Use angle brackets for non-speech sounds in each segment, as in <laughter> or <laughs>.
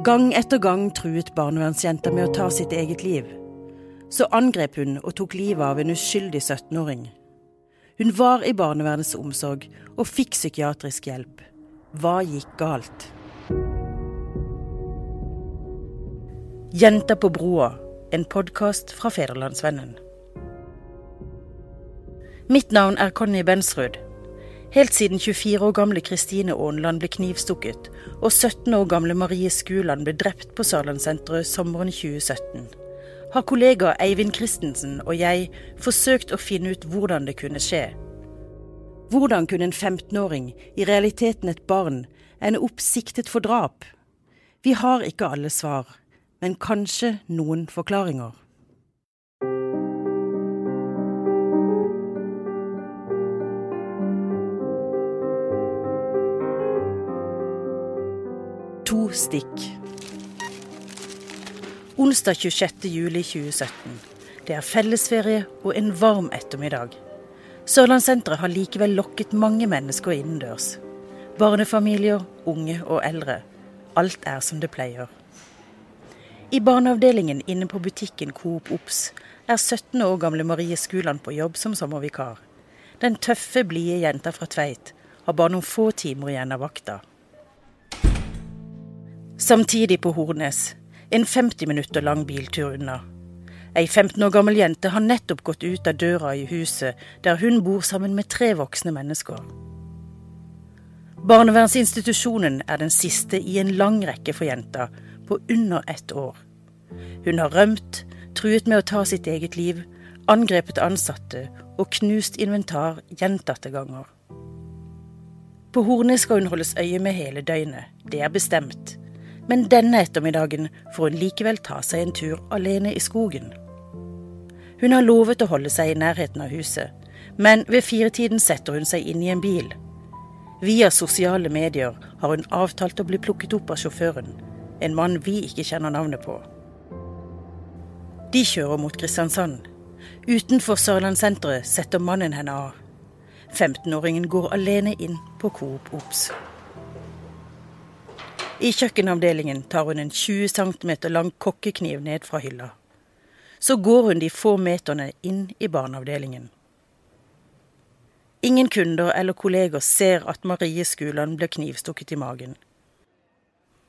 Gang etter gang truet barnevernsjenta med å ta sitt eget liv. Så angrep hun og tok livet av en uskyldig 17-åring. Hun var i barnevernets omsorg og fikk psykiatrisk hjelp. Hva gikk galt? Jenta på broa, en podkast fra Federlandsvennen. Mitt navn er Conny Bensrud. Helt siden 24 år gamle Kristine Aanland ble knivstukket, og 17 år gamle Marie Skuland ble drept på Sørlandssenteret sommeren 2017, har kollega Eivind Christensen og jeg forsøkt å finne ut hvordan det kunne skje. Hvordan kunne en 15-åring, i realiteten et barn, ende opp siktet for drap? Vi har ikke alle svar, men kanskje noen forklaringer. Stikk. Onsdag 26. juli 2017. Det er fellesferie og en varm ettermiddag. Sørlandssenteret har likevel lokket mange mennesker innendørs. Barnefamilier, unge og eldre. Alt er som det pleier. I barneavdelingen inne på butikken Coop Ops er 17 år gamle Marie Skuland på jobb som sommervikar. Den tøffe, blide jenta fra Tveit har bare noen få timer igjen av vakta. Samtidig på Hornes, en 50 minutter lang biltur unna. Ei 15 år gammel jente har nettopp gått ut av døra i huset der hun bor sammen med tre voksne mennesker. Barnevernsinstitusjonen er den siste i en lang rekke for jenta, på under ett år. Hun har rømt, truet med å ta sitt eget liv, angrepet ansatte og knust inventar gjentatte ganger. På Hornes skal hun holdes øye med hele døgnet, det er bestemt. Men denne ettermiddagen får hun likevel ta seg en tur alene i skogen. Hun har lovet å holde seg i nærheten av huset, men ved firetiden setter hun seg inn i en bil. Via sosiale medier har hun avtalt å bli plukket opp av sjåføren, en mann vi ikke kjenner navnet på. De kjører mot Kristiansand. Utenfor Sørlandssenteret setter mannen henne av. 15-åringen går alene inn på Coop Ops. I kjøkkenavdelingen tar hun en 20 cm lang kokkekniv ned fra hylla. Så går hun de få meterne inn i barneavdelingen. Ingen kunder eller kolleger ser at Marie Skuland ble knivstukket i magen.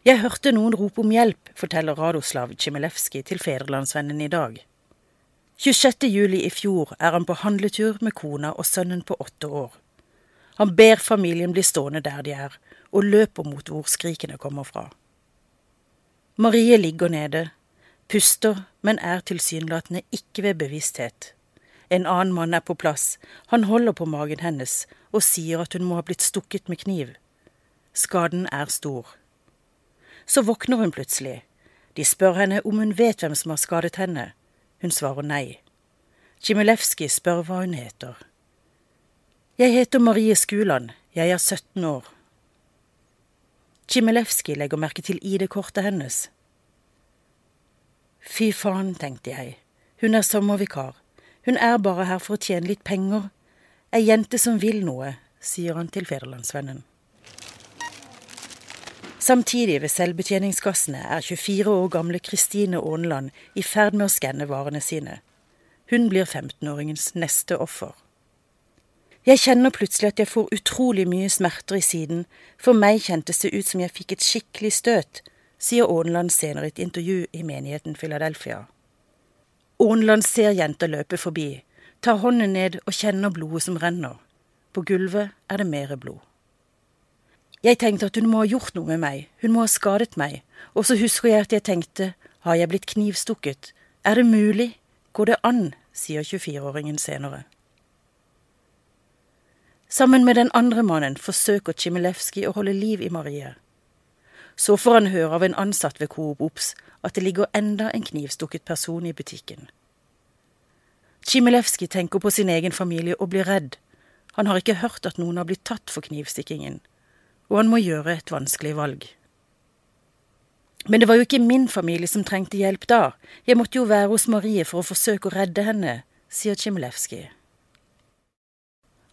Jeg hørte noen rope om hjelp, forteller Radoslav Tsjimelevskij til Federlandsvennen i dag. 26. juli i fjor er han på handletur med kona og sønnen på åtte år. Han ber familien bli stående der de er, og løper mot hvor skrikene kommer fra. Marie ligger nede, puster, men er tilsynelatende ikke ved bevissthet. En annen mann er på plass, han holder på magen hennes og sier at hun må ha blitt stukket med kniv. Skaden er stor. Så våkner hun plutselig. De spør henne om hun vet hvem som har skadet henne. Hun svarer nei. Tsjimelevskij spør hva hun heter. Jeg heter Marie Skuland, jeg er 17 år. Tsjimelevskij legger merke til ID-kortet hennes. Fy faen, tenkte jeg, hun er sommervikar, hun er bare her for å tjene litt penger, ei jente som vil noe, sier han til Federlandsvennen. Samtidig ved selvbetjeningskassene er 24 år gamle Kristine Aanland i ferd med å skanne varene sine. Hun blir 15-åringens neste offer. Jeg kjenner plutselig at jeg får utrolig mye smerter i siden, for meg kjentes det ut som jeg fikk et skikkelig støt, sier Aanland senere i et intervju i menigheten Philadelphia. Aanland ser jenta løpe forbi, tar hånden ned og kjenner blodet som renner. På gulvet er det mere blod. Jeg tenkte at hun må ha gjort noe med meg, hun må ha skadet meg, og så husker jeg at jeg tenkte, har jeg blitt knivstukket, er det mulig, går det an, sier 24-åringen senere. Sammen med den andre mannen forsøker Tsjimelevskij å holde liv i Marie. Så får han høre av en ansatt ved Coop Ops at det ligger enda en knivstukket person i butikken. Tsjimelevskij tenker på sin egen familie og blir redd. Han har ikke hørt at noen har blitt tatt for knivstikkingen og han må gjøre et vanskelig valg. Men det var jo ikke min familie som trengte hjelp da, jeg måtte jo være hos Marie for å forsøke å redde henne, sier Tsjimelevskij.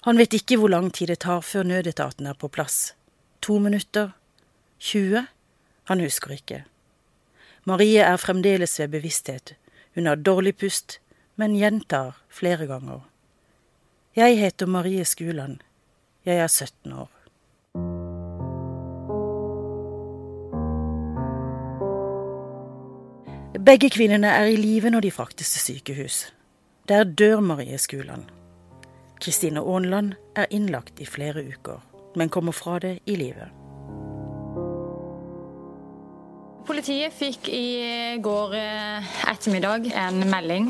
Han vet ikke hvor lang tid det tar før nødetaten er på plass. To minutter? 20? Han husker ikke. Marie er fremdeles ved bevissthet. Hun har dårlig pust, men gjentar flere ganger. Jeg heter Marie Skuland. Jeg er 17 år. Begge kvinnene er i live når de fraktes til sykehus. Der dør Marie Skuland. Kristine Aanland er innlagt i flere uker, men kommer fra det i live. Politiet fikk i går eh, ettermiddag en melding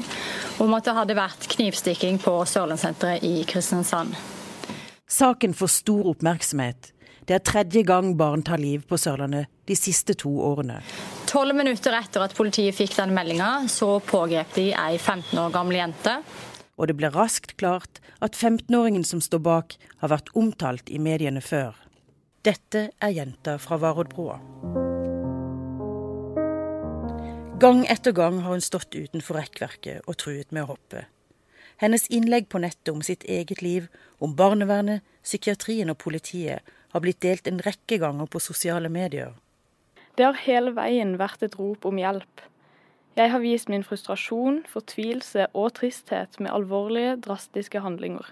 om at det hadde vært knivstikking på Sørlandssenteret i Kristiansand. Saken får stor oppmerksomhet. Det er tredje gang barn tar liv på Sørlandet de siste to årene. Tolv minutter etter at politiet fikk den meldinga, så pågrep de ei 15 år gammel jente. Og det ble raskt klart at 15-åringen som står bak, har vært omtalt i mediene før. Dette er jenta fra Varoddbrua. Gang etter gang har hun stått utenfor rekkverket og truet med å hoppe. Hennes innlegg på nettet om sitt eget liv, om barnevernet, psykiatrien og politiet har blitt delt en rekke ganger på sosiale medier. Det har hele veien vært et rop om hjelp. Jeg har vist min frustrasjon, fortvilelse og tristhet med alvorlige, drastiske handlinger.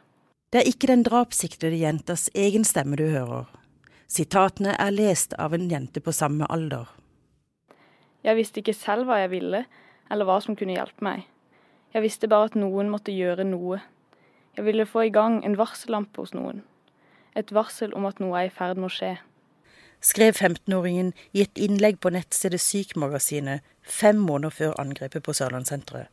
Det er ikke den drapssiktede jentas egen stemme du hører. Sitatene er lest av en jente på samme alder. Jeg visste ikke selv hva jeg ville, eller hva som kunne hjelpe meg. Jeg visste bare at noen måtte gjøre noe. Jeg ville få i gang en varsellampe hos noen. Et varsel om at noe er i ferd med å skje skrev 15-åringen i et innlegg på nettstedet Sykmagasinet fem måneder før angrepet på Sørlandssenteret.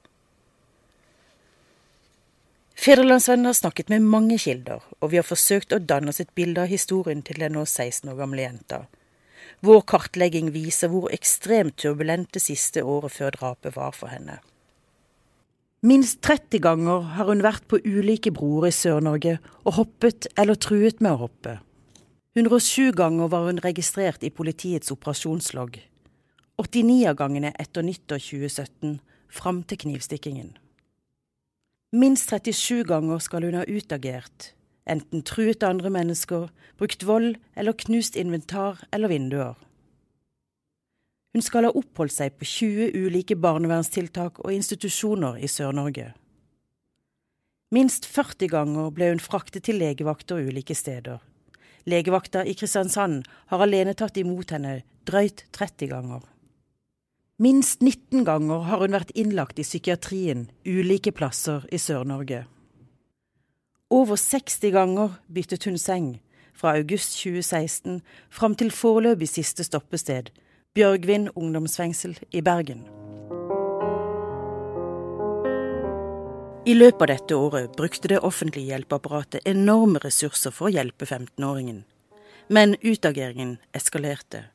Federlandsvennen har snakket med mange kilder, og vi har forsøkt å danne oss et bilde av historien til den nå 16 år gamle jenta. Vår kartlegging viser hvor ekstremt turbulent det siste året før drapet var for henne. Minst 30 ganger har hun vært på ulike broer i Sør-Norge og hoppet eller truet med å hoppe. 107 ganger var hun registrert i politiets operasjonslogg. 89 av gangene etter nyttår 2017, fram til knivstikkingen. Minst 37 ganger skal hun ha utagert, enten truet andre mennesker, brukt vold eller knust inventar eller vinduer. Hun skal ha oppholdt seg på 20 ulike barnevernstiltak og institusjoner i Sør-Norge. Minst 40 ganger ble hun fraktet til legevakter ulike steder. Legevakta i Kristiansand har alene tatt imot henne drøyt 30 ganger. Minst 19 ganger har hun vært innlagt i psykiatrien ulike plasser i Sør-Norge. Over 60 ganger byttet hun seng, fra august 2016 fram til foreløpig siste stoppested, Bjørgvin ungdomsfengsel i Bergen. I løpet av dette året brukte det offentlige hjelpeapparatet enorme ressurser for å hjelpe 15-åringen. Men utageringen eskalerte.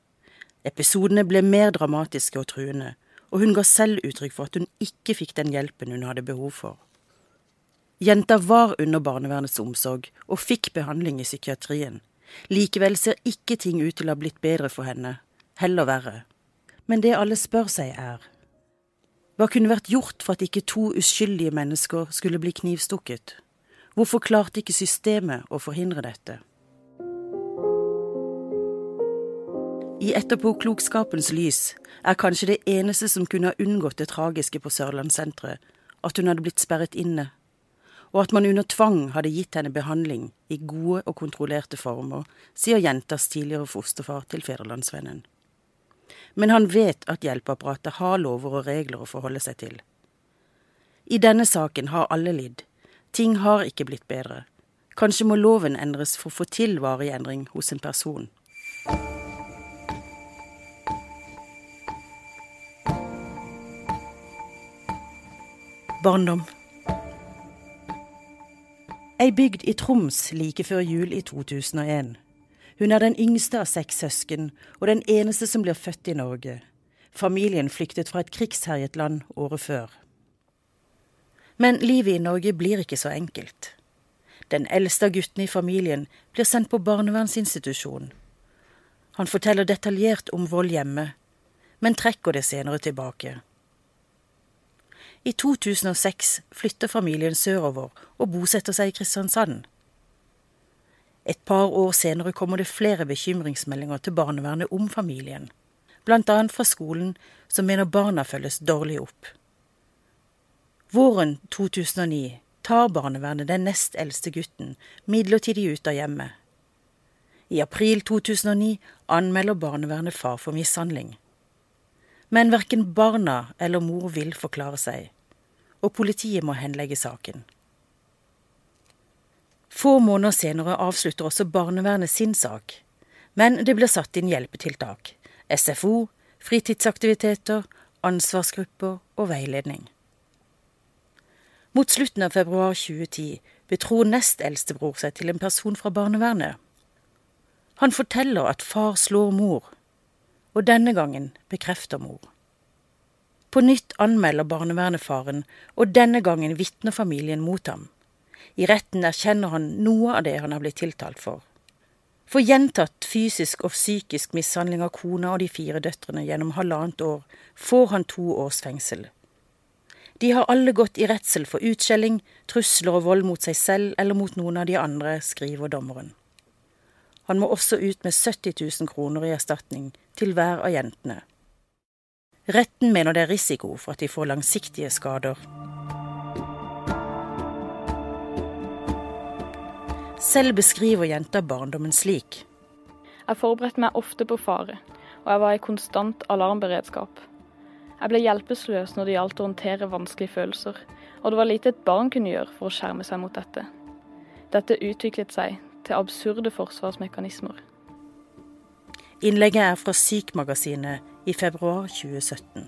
Episodene ble mer dramatiske og truende, og hun ga selv uttrykk for at hun ikke fikk den hjelpen hun hadde behov for. Jenta var under barnevernets omsorg og fikk behandling i psykiatrien. Likevel ser ikke ting ut til å ha blitt bedre for henne, heller verre. Men det alle spør seg er hva kunne vært gjort for at ikke to uskyldige mennesker skulle bli knivstukket? Hvorfor klarte ikke systemet å forhindre dette? I etterpåklokskapens lys er kanskje det eneste som kunne ha unngått det tragiske på Sørlandssenteret, at hun hadde blitt sperret inne, og at man under tvang hadde gitt henne behandling i gode og kontrollerte former, sier jentas tidligere fosterfar til Federlandsvennen men han vet at hjelpeapparatet har lover og regler å forholde seg til. I denne saken har alle lidd. Ting har ikke blitt bedre. Kanskje må loven endres for å få til varig endring hos en person. Barndom. Ei bygd i Troms like før jul i 2001. Hun er den yngste av seks søsken, og den eneste som blir født i Norge. Familien flyktet fra et krigsherjet land året før. Men livet i Norge blir ikke så enkelt. Den eldste av guttene i familien blir sendt på barnevernsinstitusjon. Han forteller detaljert om vold hjemme, men trekker det senere tilbake. I 2006 flytter familien sørover og bosetter seg i Kristiansand. Et par år senere kommer det flere bekymringsmeldinger til barnevernet om familien. bl.a. fra skolen, som mener barna følges dårlig opp. Våren 2009 tar barnevernet den nest eldste gutten midlertidig ut av hjemmet. I april 2009 anmelder barnevernet far for mishandling. Men verken barna eller mor vil forklare seg, og politiet må henlegge saken. Få måneder senere avslutter også barnevernet sin sak, men det blir satt inn hjelpetiltak. SFO, fritidsaktiviteter, ansvarsgrupper og veiledning. Mot slutten av februar 2010 betror nest eldstebror seg til en person fra barnevernet. Han forteller at far slår mor, og denne gangen bekrefter mor. På nytt anmelder barnevernet faren, og denne gangen vitner familien mot ham. I retten erkjenner han noe av det han har blitt tiltalt for. For gjentatt fysisk og psykisk mishandling av kona og de fire døtrene gjennom halvannet år får han to års fengsel. De har alle gått i redsel for utskjelling, trusler og vold mot seg selv eller mot noen av de andre, skriver dommeren. Han må også ut med 70 000 kroner i erstatning til hver av jentene. Retten mener det er risiko for at de får langsiktige skader. Selv beskriver jenta barndommen slik. Jeg forberedte meg ofte på fare, og jeg var i konstant alarmberedskap. Jeg ble hjelpeløs når det gjaldt å håndtere vanskelige følelser, og det var lite et barn kunne gjøre for å skjerme seg mot dette. Dette utviklet seg til absurde forsvarsmekanismer. Innlegget er fra Syk-magasinet i februar 2017.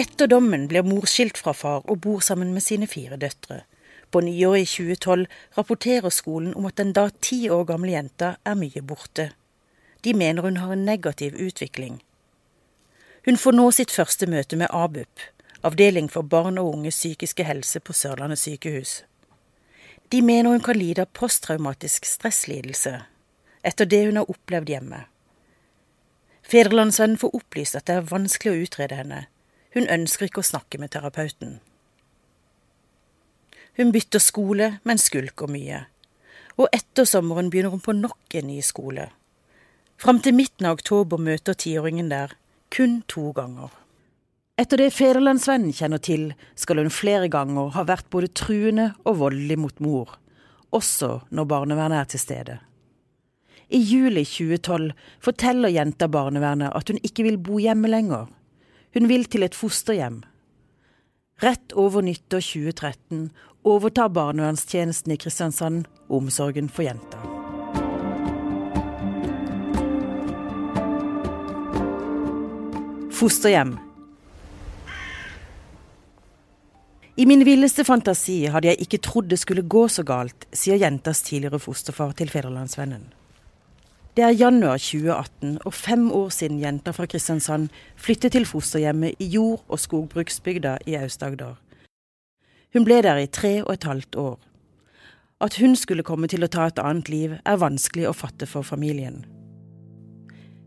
Etter dommen blir mor skilt fra far og bor sammen med sine fire døtre. På nyåret i 2012 rapporterer skolen om at den da ti år gamle jenta er mye borte. De mener hun har en negativ utvikling. Hun får nå sitt første møte med ABUP, Avdeling for barn og unges psykiske helse på Sørlandet sykehus. De mener hun kan lide av posttraumatisk stresslidelse etter det hun har opplevd hjemme. Fedrelandsvennen får opplyst at det er vanskelig å utrede henne. Hun ønsker ikke å snakke med terapeuten. Hun bytter skole, men skulker mye. Og etter sommeren begynner hun på nok en ny skole. Fram til midten av oktober møter tiåringen der kun to ganger. Etter det Federlandsvennen kjenner til, skal hun flere ganger ha vært både truende og voldelig mot mor, også når barnevernet er til stede. I juli 2012 forteller jenta barnevernet at hun ikke vil bo hjemme lenger. Hun vil til et fosterhjem. Rett over nyttår 2013 overtar barnevernstjenesten i Kristiansand omsorgen for jenta. Fosterhjem. I min villeste fantasi hadde jeg ikke trodd det skulle gå så galt, sier jentas tidligere fosterfar til Federlandsvennen. Det er januar 2018 og fem år siden jenta fra Kristiansand flyttet til fosterhjemmet i jord- og skogbruksbygda i Aust-Agder. Hun ble der i tre og et halvt år. At hun skulle komme til å ta et annet liv, er vanskelig å fatte for familien.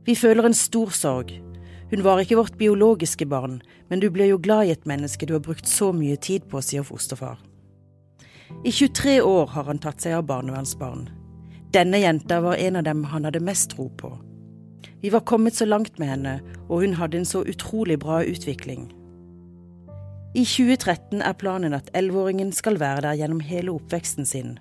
Vi føler en stor sorg. Hun var ikke vårt biologiske barn, men du blir jo glad i et menneske du har brukt så mye tid på, sier fosterfar. I 23 år har han tatt seg av barnevernsbarn. Denne jenta var en av dem han hadde mest tro på. Vi var kommet så langt med henne, og hun hadde en så utrolig bra utvikling. I 2013 er planen at elleveåringen skal være der gjennom hele oppveksten sin.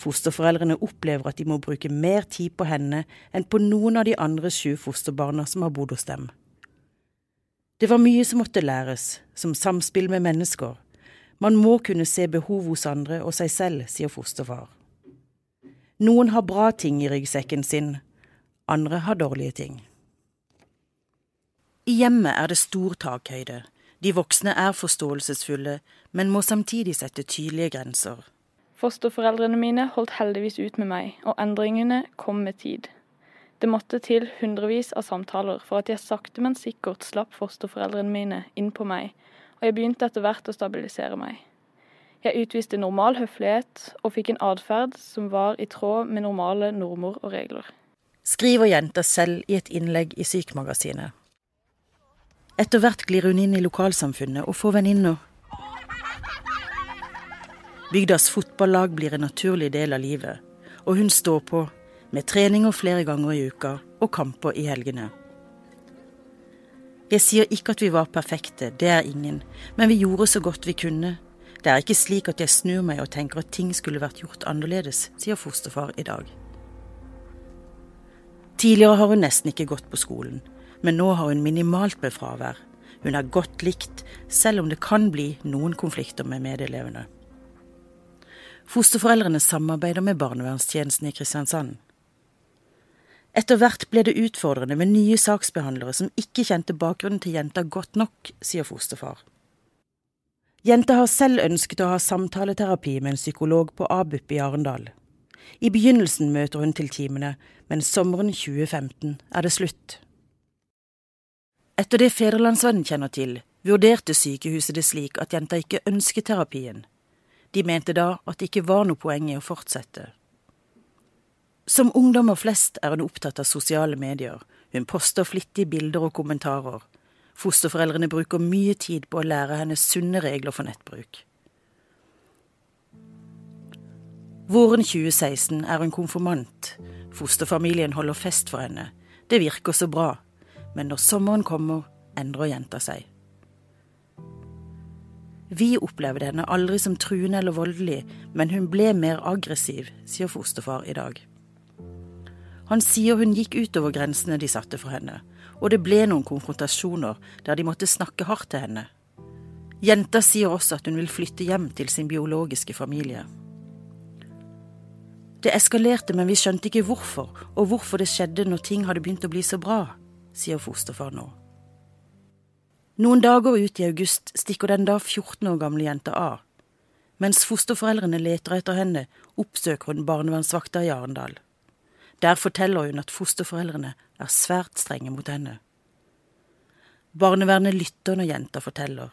Fosterforeldrene opplever at de må bruke mer tid på henne enn på noen av de andre sju fosterbarna som har bodd hos dem. Det var mye som måtte læres, som samspill med mennesker. Man må kunne se behov hos andre og seg selv, sier fosterfar. Noen har bra ting i ryggsekken sin, andre har dårlige ting. I hjemmet er det stor takhøyde. De voksne er forståelsesfulle, men må samtidig sette tydelige grenser. Fosterforeldrene mine holdt heldigvis ut med meg, og endringene kom med tid. Det måtte til hundrevis av samtaler for at jeg sakte, men sikkert slapp fosterforeldrene mine inn på meg, og jeg begynte etter hvert å stabilisere meg. Jeg utviste normal høflighet og fikk en atferd som var i tråd med normale normer og regler. Skriver jenta selv i et innlegg i Sykmagasinet. Etter hvert glir hun inn i lokalsamfunnet og får venninner. Bygdas fotballag blir en naturlig del av livet, og hun står på, med treninger flere ganger i uka, og kamper i helgene. Jeg sier ikke at vi var perfekte, det er ingen, men vi gjorde så godt vi kunne. Det er ikke slik at jeg snur meg og tenker at ting skulle vært gjort annerledes, sier fosterfar i dag. Tidligere har hun nesten ikke gått på skolen, men nå har hun minimalt med fravær. Hun er godt likt, selv om det kan bli noen konflikter med medelevene. Fosterforeldrene samarbeider med barnevernstjenesten i Kristiansand. Etter hvert ble det utfordrende med nye saksbehandlere som ikke kjente bakgrunnen til jenta godt nok, sier fosterfar. Jenta har selv ønsket å ha samtaleterapi med en psykolog på ABUP i Arendal. I begynnelsen møter hun til timene, men sommeren 2015 er det slutt. Etter det Federlandsvennen kjenner til, vurderte sykehuset det slik at jenta ikke ønsket terapien. De mente da at det ikke var noe poeng i å fortsette. Som ungdommer flest er hun opptatt av sosiale medier. Hun poster flittig bilder og kommentarer. Fosterforeldrene bruker mye tid på å lære henne sunne regler for nettbruk. Våren 2016 er hun konfirmant. Fosterfamilien holder fest for henne. Det virker så bra. Men når sommeren kommer, endrer jenta seg. Vi opplevde henne aldri som truende eller voldelig, men hun ble mer aggressiv, sier fosterfar i dag. Han sier hun gikk utover grensene de satte for henne, og det ble noen konfrontasjoner der de måtte snakke hardt til henne. Jenta sier også at hun vil flytte hjem til sin biologiske familie. Det eskalerte, men vi skjønte ikke hvorfor, og hvorfor det skjedde når ting hadde begynt å bli så bra, sier fosterfar nå. Noen dager ut i august stikker den da 14 år gamle jenta av. Mens fosterforeldrene leter etter henne, oppsøker hun barnevernsvakta i Arendal. Der forteller hun at fosterforeldrene er svært strenge mot henne. Barnevernet lytter når jenta forteller.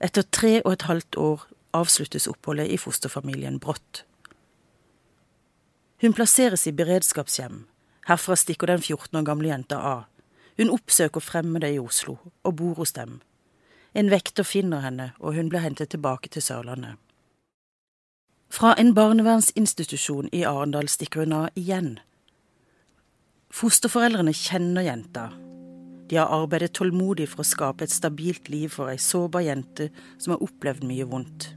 Etter tre og et halvt år avsluttes oppholdet i fosterfamilien brått. Hun plasseres i beredskapshjem. Herfra stikker den 14 år gamle jenta av. Hun oppsøker fremmede i Oslo og bor hos dem. En vekter finner henne, og hun blir hentet tilbake til Sørlandet. Fra en barnevernsinstitusjon i Arendal stikker hun av igjen. Fosterforeldrene kjenner jenta. De har arbeidet tålmodig for å skape et stabilt liv for ei sårbar jente som har opplevd mye vondt.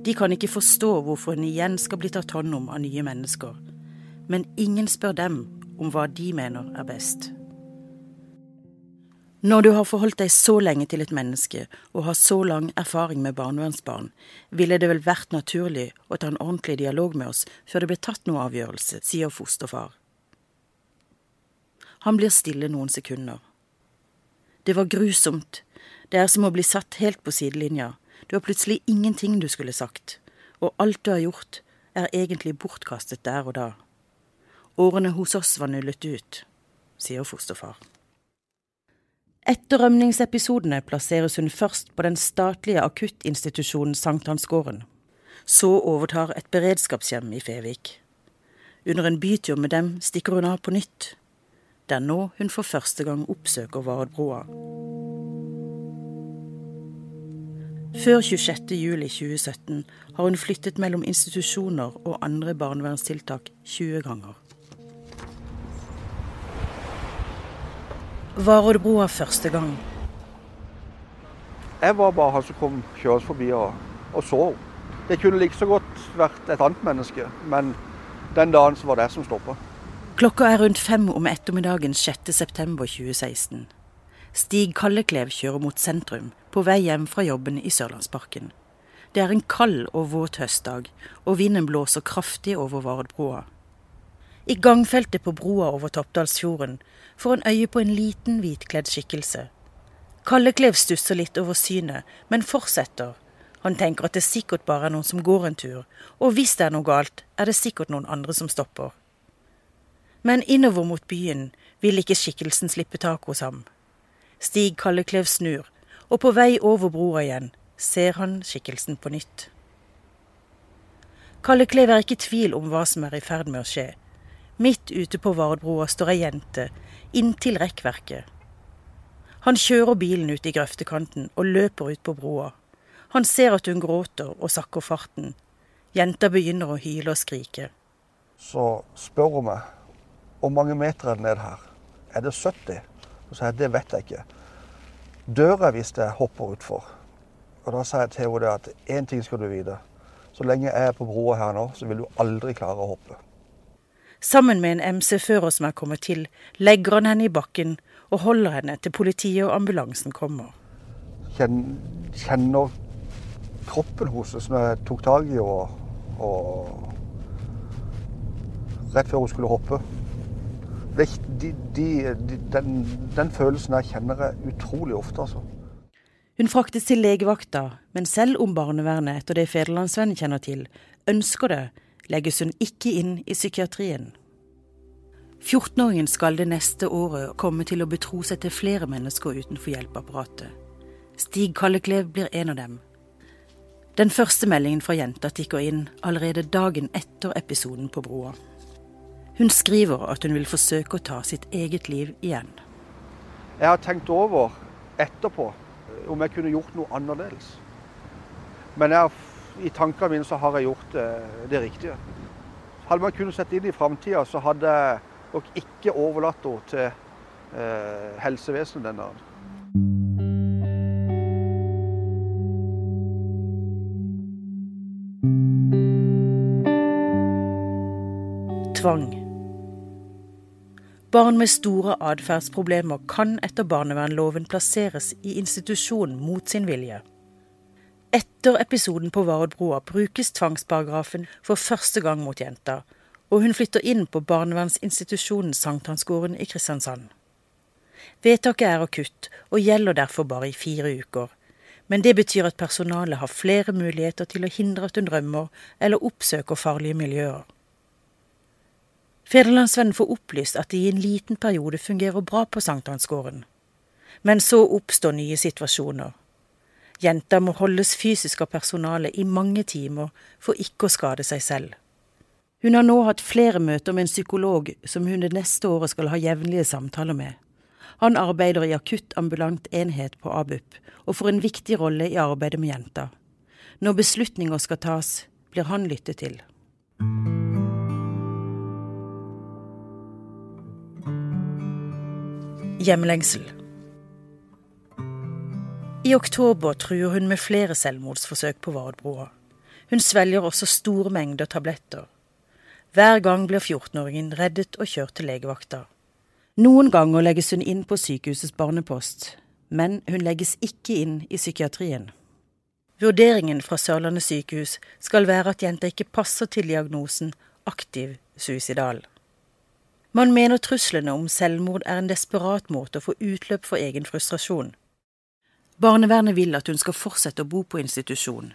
De kan ikke forstå hvorfor hun igjen skal bli tatt hånd om av nye mennesker. Men ingen spør dem om hva de mener er best. Når du har forholdt deg så lenge til et menneske og har så lang erfaring med barnevernsbarn, ville det vel vært naturlig å ta en ordentlig dialog med oss før det ble tatt noe avgjørelse, sier fosterfar. Han blir stille noen sekunder. Det var grusomt. Det er som å bli satt helt på sidelinja. Du har plutselig ingenting du skulle sagt, og alt du har gjort, er egentlig bortkastet der og da. Årene hos oss var nullet ut, sier fosterfar. Etter rømningsepisodene plasseres hun først på den statlige akuttinstitusjonen Sankthansgården. Så overtar et beredskapshjem i Fevik. Under en bytur med dem stikker hun av på nytt. Det er nå hun for første gang oppsøker Vardbroa. Før 26.07.2017 har hun flyttet mellom institusjoner og andre barnevernstiltak 20 ganger. Varoddbroa første gang? Jeg var bare han som kom kjørende forbi og, og så henne. Det kunne like så godt vært et annet menneske, men den dagen så var det som stoppa. Klokka er rundt fem om ettermiddagen 6.9.2016. Stig Kalleklev kjører mot sentrum, på vei hjem fra jobben i Sørlandsparken. Det er en kald og våt høstdag, og vinden blåser kraftig over Varoddbroa. I gangfeltet på broa over Toppdalsfjorden får han øye på en liten, hvitkledd skikkelse. Kalleklev stusser litt over synet, men fortsetter. Han tenker at det sikkert bare er noen som går en tur, og hvis det er noe galt, er det sikkert noen andre som stopper. Men innover mot byen vil ikke skikkelsen slippe tak hos ham. Stig Kalleklev snur, og på vei over broa igjen ser han skikkelsen på nytt. Kalleklev er ikke i tvil om hva som er i ferd med å skje. Midt ute på Vardbroa står ei jente, inntil rekkverket. Han kjører bilen ut i grøftekanten og løper ut på broa. Han ser at hun gråter og sakker farten. Jenta begynner å hyle og skrike. Så spør hun meg hvor mange meter er det ned her? Er det 70? Så sier jeg det vet jeg ikke. Dør jeg hvis jeg hopper utfor? Og da sier jeg til henne at én ting skal du vite. Så lenge jeg er på broa her nå, så vil du aldri klare å hoppe. Sammen med en MC-fører som er kommet til, legger han henne i bakken og holder henne til politiet og ambulansen kommer. Kjenner kroppen hennes som jeg tok tak i og, og rett før hun skulle hoppe. De, de, de, den, den, følelsen der kjenner jeg utrolig ofte, altså. Hun fraktes til legevakta, men selv om barnevernet, etter det Federlandsvennen kjenner til, ønsker det, legges hun ikke inn i psykiatrien. 14-åringen skal det neste året komme til å betro seg til flere mennesker utenfor hjelpeapparatet. Stig Kalleklev blir en av dem. Den første meldingen fra jenta tikker inn allerede dagen etter episoden på broa. Hun skriver at hun vil forsøke å ta sitt eget liv igjen. Jeg har tenkt over etterpå om jeg kunne gjort noe annerledes. Men jeg, i tankene mine så har jeg gjort det, det riktige. Hadde man kunnet sett inn i framtida, så hadde jeg nok ikke overlatt henne til eh, helsevesenet den dagen. Tvang. Barn med store atferdsproblemer kan etter barnevernloven plasseres i institusjon mot sin vilje. Etter episoden på Vardbroa brukes tvangsparagrafen for første gang mot jenta, og hun flytter inn på barnevernsinstitusjonen Sankthansgården i Kristiansand. Vedtaket er akutt og gjelder derfor bare i fire uker, men det betyr at personalet har flere muligheter til å hindre at hun drømmer eller oppsøker farlige miljøer. Federlandsvennen får opplyst at det i en liten periode fungerer bra på sankthansgården. Men så oppstår nye situasjoner. Jenta må holdes fysisk av personalet i mange timer for ikke å skade seg selv. Hun har nå hatt flere møter med en psykolog som hun det neste året skal ha jevnlige samtaler med. Han arbeider i akuttambulant enhet på ABUP, og får en viktig rolle i arbeidet med jenta. Når beslutninger skal tas, blir han lyttet til. Hjemlengsel. I oktober truer hun med flere selvmordsforsøk på Vardbroa. Hun svelger også store mengder tabletter. Hver gang blir 14-åringen reddet og kjørt til legevakta. Noen ganger legges hun inn på sykehusets barnepost, men hun legges ikke inn i psykiatrien. Vurderingen fra Sørlandet sykehus skal være at jenta ikke passer til diagnosen aktiv suicidal. Man mener truslene om selvmord er en desperat måte å få utløp for egen frustrasjon. Barnevernet vil at hun skal fortsette å bo på institusjon.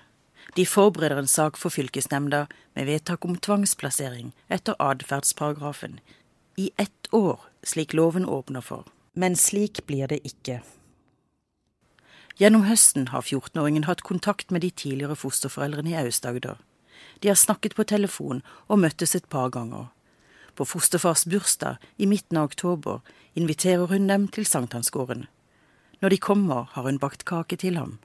De forbereder en sak for fylkesnemnda med vedtak om tvangsplassering etter atferdsparagrafen. I ett år, slik loven åpner for. Men slik blir det ikke. Gjennom høsten har 14-åringen hatt kontakt med de tidligere fosterforeldrene i Aust-Agder. De har snakket på telefon og møttes et par ganger. På fosterfars bursdag i midten av oktober inviterer hun dem til sankthansgården. Når de kommer, har hun bakt kake til ham.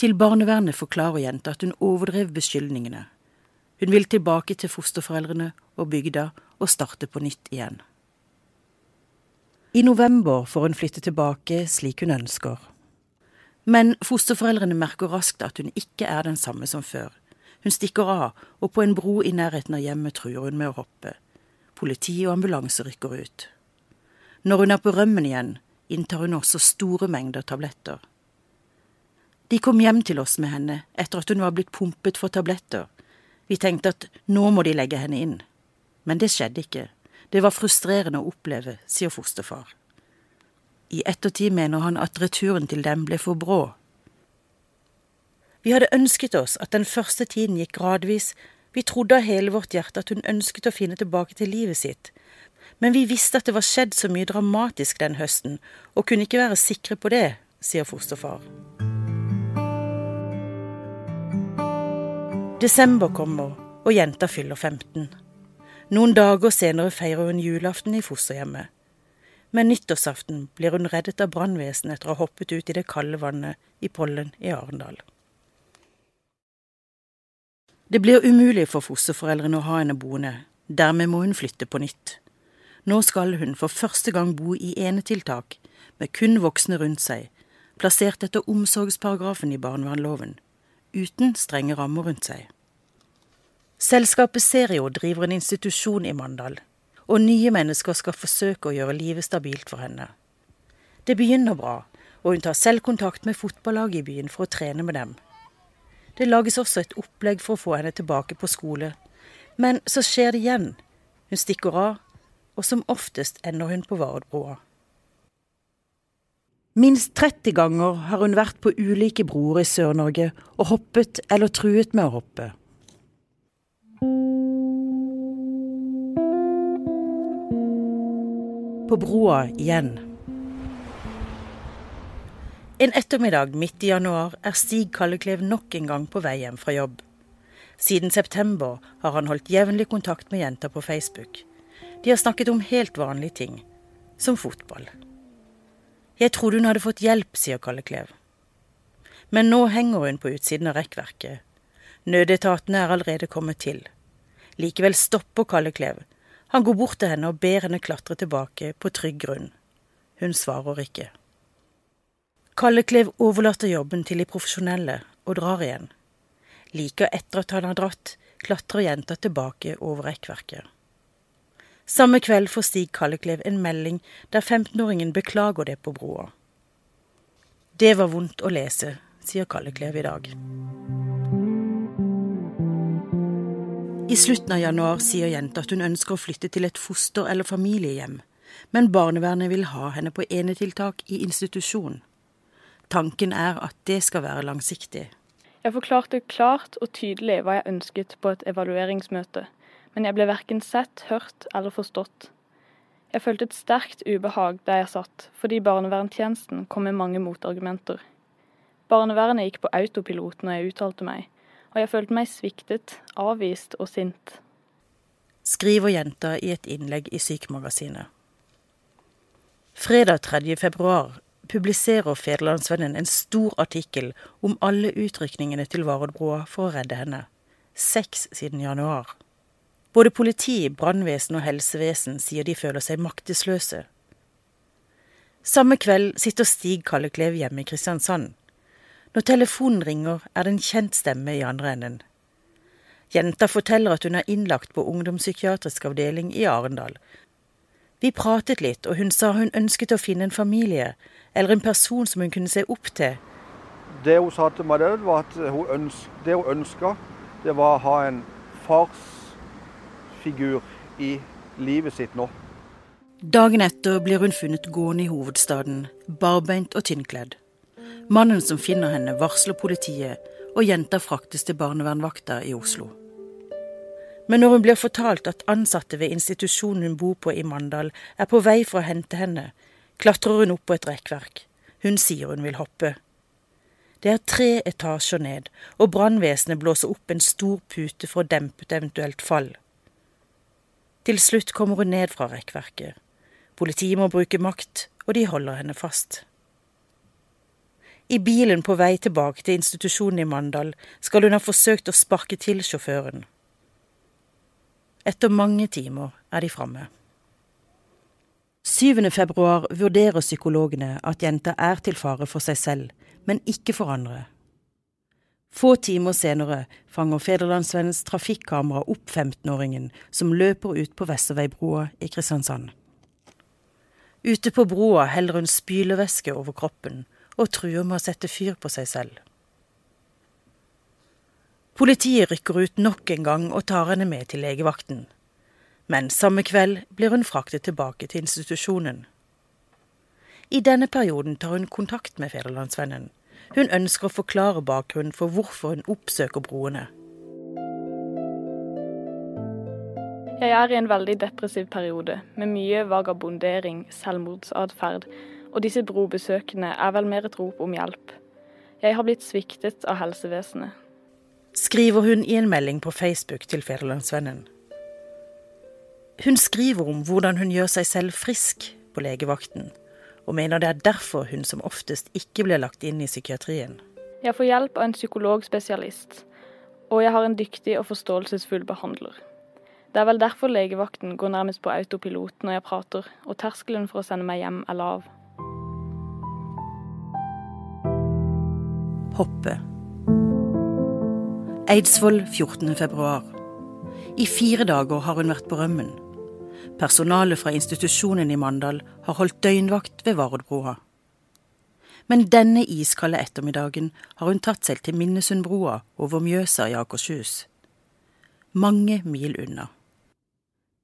Til barnevernet forklarer jenta at hun overdrev beskyldningene. Hun vil tilbake til fosterforeldrene og bygda og starte på nytt igjen. I november får hun flytte tilbake slik hun ønsker. Men fosterforeldrene merker raskt at hun ikke er den samme som før. Hun stikker av, og på en bro i nærheten av hjemmet truer hun med å hoppe. Politi og ambulanse rykker ut. Når hun er på rømmen igjen, inntar hun også store mengder tabletter. De kom hjem til oss med henne etter at hun var blitt pumpet for tabletter. Vi tenkte at nå må de legge henne inn. Men det skjedde ikke. Det var frustrerende å oppleve, sier fosterfar. I ettertid mener han at returen til dem ble for brå, vi hadde ønsket oss at den første tiden gikk gradvis, vi trodde av hele vårt hjerte at hun ønsket å finne tilbake til livet sitt, men vi visste at det var skjedd så mye dramatisk den høsten, og kunne ikke være sikre på det, sier fosterfar. Desember kommer, og jenta fyller 15. Noen dager senere feirer hun julaften i fosterhjemmet. Men nyttårsaften blir hun reddet av brannvesenet etter å ha hoppet ut i det kalde vannet i Pollen i Arendal. Det blir umulig for fosterforeldrene å ha henne boende. Dermed må hun flytte på nytt. Nå skal hun for første gang bo i enetiltak, med kun voksne rundt seg, plassert etter omsorgsparagrafen i barnevernloven, uten strenge rammer rundt seg. Selskapet Serio driver en institusjon i Mandal, og nye mennesker skal forsøke å gjøre livet stabilt for henne. Det begynner bra, og hun tar selv kontakt med fotballaget i byen for å trene med dem. Det lages også et opplegg for å få henne tilbake på skole, men så skjer det igjen. Hun stikker av, og som oftest ender hun på Vardbroa. Minst 30 ganger har hun vært på ulike broer i Sør-Norge og hoppet eller truet med å hoppe. På broa igjen. En ettermiddag midt i januar er Stig Kalleklev nok en gang på vei hjem fra jobb. Siden september har han holdt jevnlig kontakt med jenter på Facebook. De har snakket om helt vanlige ting, som fotball. Jeg trodde hun hadde fått hjelp, sier Kalle Klev. Men nå henger hun på utsiden av rekkverket. Nødetatene er allerede kommet til. Likevel stopper Kalle Klev. Han går bort til henne og ber henne klatre tilbake på trygg grunn. Hun svarer ikke. Kalle Klev overlater jobben til de profesjonelle og drar igjen. Like etter at han har dratt, klatrer jenta tilbake over rekkverket. Samme kveld får Stig Kalleklev en melding der 15-åringen beklager det på broa. Det var vondt å lese, sier Kalleklev i dag. I slutten av januar sier jenta at hun ønsker å flytte til et foster- eller familiehjem, men barnevernet vil ha henne på enetiltak i institusjon. Tanken er at det skal være langsiktig. Jeg forklarte klart og tydelig hva jeg ønsket på et evalueringsmøte men jeg ble verken sett, hørt eller forstått. Jeg følte et sterkt ubehag der jeg satt, fordi barnevernstjenesten kom med mange motargumenter. Barnevernet gikk på autopilot når jeg uttalte meg, og jeg følte meg sviktet, avvist og sint. Skriver jenta i et innlegg i Sykemagasinet. Fredag 3. februar publiserer Federlandsvennen en stor artikkel om alle utrykningene til Varoddbrua for å redde henne. Seks siden januar. Både politi, brannvesen og helsevesen sier de føler seg maktesløse. Samme kveld sitter Stig Kalleklev hjemme i Kristiansand. Når telefonen ringer, er det en kjent stemme i andre enden. Jenta forteller at hun er innlagt på ungdomspsykiatrisk avdeling i Arendal. Vi pratet litt, og hun sa hun ønsket å finne en familie, eller en person som hun kunne se opp til. Det hun sa til meg, var at hun ønska, det hun ønska, det var å ha en fars figur i livet sitt nå. Dagen etter blir hun funnet gående i hovedstaden, barbeint og tynnkledd. Mannen som finner henne, varsler politiet, og jenta fraktes til barnevernvakta i Oslo. Men når hun blir fortalt at ansatte ved institusjonen hun bor på i Mandal, er på vei for å hente henne, klatrer hun opp på et rekkverk. Hun sier hun vil hoppe. Det er tre etasjer ned, og brannvesenet blåser opp en stor pute for å dempe et eventuelt fall. Til slutt kommer hun ned fra rekkverket. Politiet må bruke makt, og de holder henne fast. I bilen på vei tilbake til institusjonen i Mandal skal hun ha forsøkt å sparke til sjåføren. Etter mange timer er de framme. 7. februar vurderer psykologene at jenta er til fare for seg selv, men ikke for andre. Få timer senere fanger Federlandsvennens trafikkamera opp 15-åringen som løper ut på Vesterveibroa i Kristiansand. Ute på broa heller hun spylevæske over kroppen og truer med å sette fyr på seg selv. Politiet rykker ut nok en gang og tar henne med til legevakten. Men samme kveld blir hun fraktet tilbake til institusjonen. I denne perioden tar hun kontakt med Federlandsvennen hun ønsker å forklare bakgrunnen for hvorfor hun oppsøker broene. Jeg er i en veldig depressiv periode, med mye vagabondering, selvmordsatferd, og disse brobesøkene er vel mer et rop om hjelp. Jeg har blitt sviktet av helsevesenet. Skriver hun i en melding på Facebook til Federlandsvennen. Hun skriver om hvordan hun gjør seg selv frisk på legevakten, og mener det er derfor hun som oftest ikke blir lagt inn i psykiatrien. Jeg får hjelp av en psykologspesialist, og jeg har en dyktig og forståelsesfull behandler. Det er vel derfor legevakten går nærmest på autopilot når jeg prater, og terskelen for å sende meg hjem er lav. Hoppe. Eidsvoll 14.2. I fire dager har hun vært på rømmen. Personalet fra institusjonen i Mandal har holdt døgnvakt ved Vardbroa. Men denne iskalde ettermiddagen har hun tatt seg til Minnesundbroa over Mjøsa i Akershus. Mange mil unna.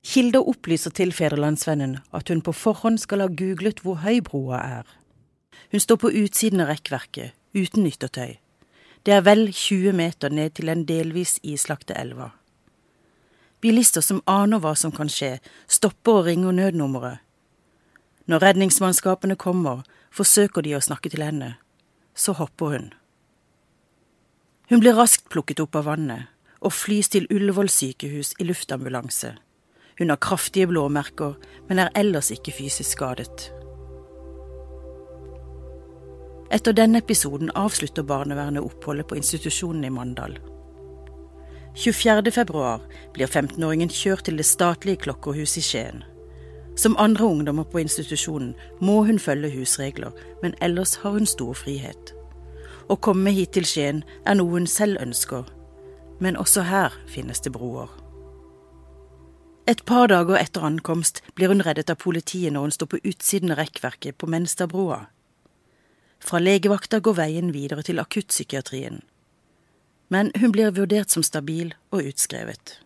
Kilder opplyser til Federlandsvennen at hun på forhånd skal ha googlet hvor høy broa er. Hun står på utsiden av rekkverket, uten nyttertøy. Det er vel 20 meter ned til den delvis islagte elva. Bilister som aner hva som kan skje, stopper og ringer nødnummeret. Når redningsmannskapene kommer, forsøker de å snakke til henne. Så hopper hun. Hun blir raskt plukket opp av vannet og flys til Ullevål sykehus i luftambulanse. Hun har kraftige blåmerker, men er ellers ikke fysisk skadet. Etter denne episoden avslutter barnevernet oppholdet på institusjonen i Mandal. 24. februar blir 15-åringen kjørt til det statlige klokkerhuset i Skien. Som andre ungdommer på institusjonen må hun følge husregler, men ellers har hun stor frihet. Å komme hit til Skien er noe hun selv ønsker, men også her finnes det broer. Et par dager etter ankomst blir hun reddet av politiet når hun står på utsiden av rekkverket på Menstadbroa. Fra legevakta går veien videre til akuttpsykiatrien. Men hun blir vurdert som stabil og utskrevet.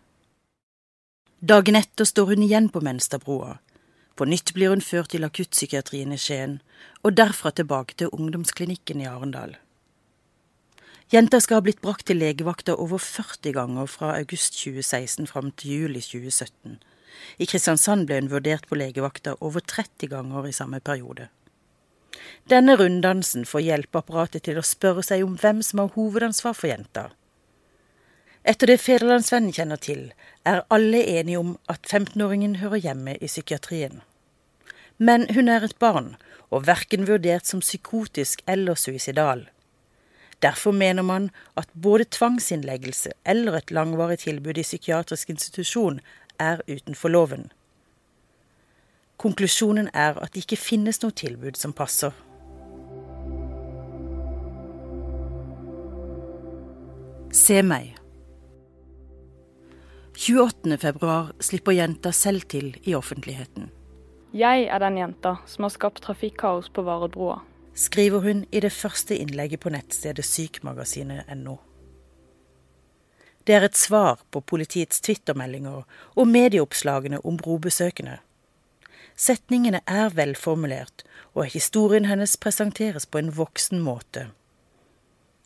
Dagen etter står hun igjen på Menstadbroa. På nytt blir hun ført til akuttpsykiatrien i Skien, og derfra tilbake til ungdomsklinikken i Arendal. Jenta skal ha blitt brakt til legevakta over 40 ganger fra august 2016 fram til juli 2017. I Kristiansand ble hun vurdert på legevakta over 30 ganger i samme periode. Denne runddansen får hjelpeapparatet til å spørre seg om hvem som har hovedansvar for jenta. Etter det Federlandsvennen kjenner til, er alle enige om at 15-åringen hører hjemme i psykiatrien. Men hun er et barn, og verken vurdert som psykotisk eller suicidal. Derfor mener man at både tvangsinnleggelse eller et langvarig tilbud i psykiatrisk institusjon er utenfor loven. Konklusjonen er at det ikke finnes noe tilbud som passer. Se meg. 28. februar slipper jenta selv til i offentligheten. Jeg er den jenta som har skapt trafikkaos på Varedbrua. Skriver hun i det første innlegget på nettstedet sykmagasinet.no. Det er et svar på politiets twittermeldinger og medieoppslagene om brobesøkende. Setningene er velformulert, og historien hennes presenteres på en voksen måte.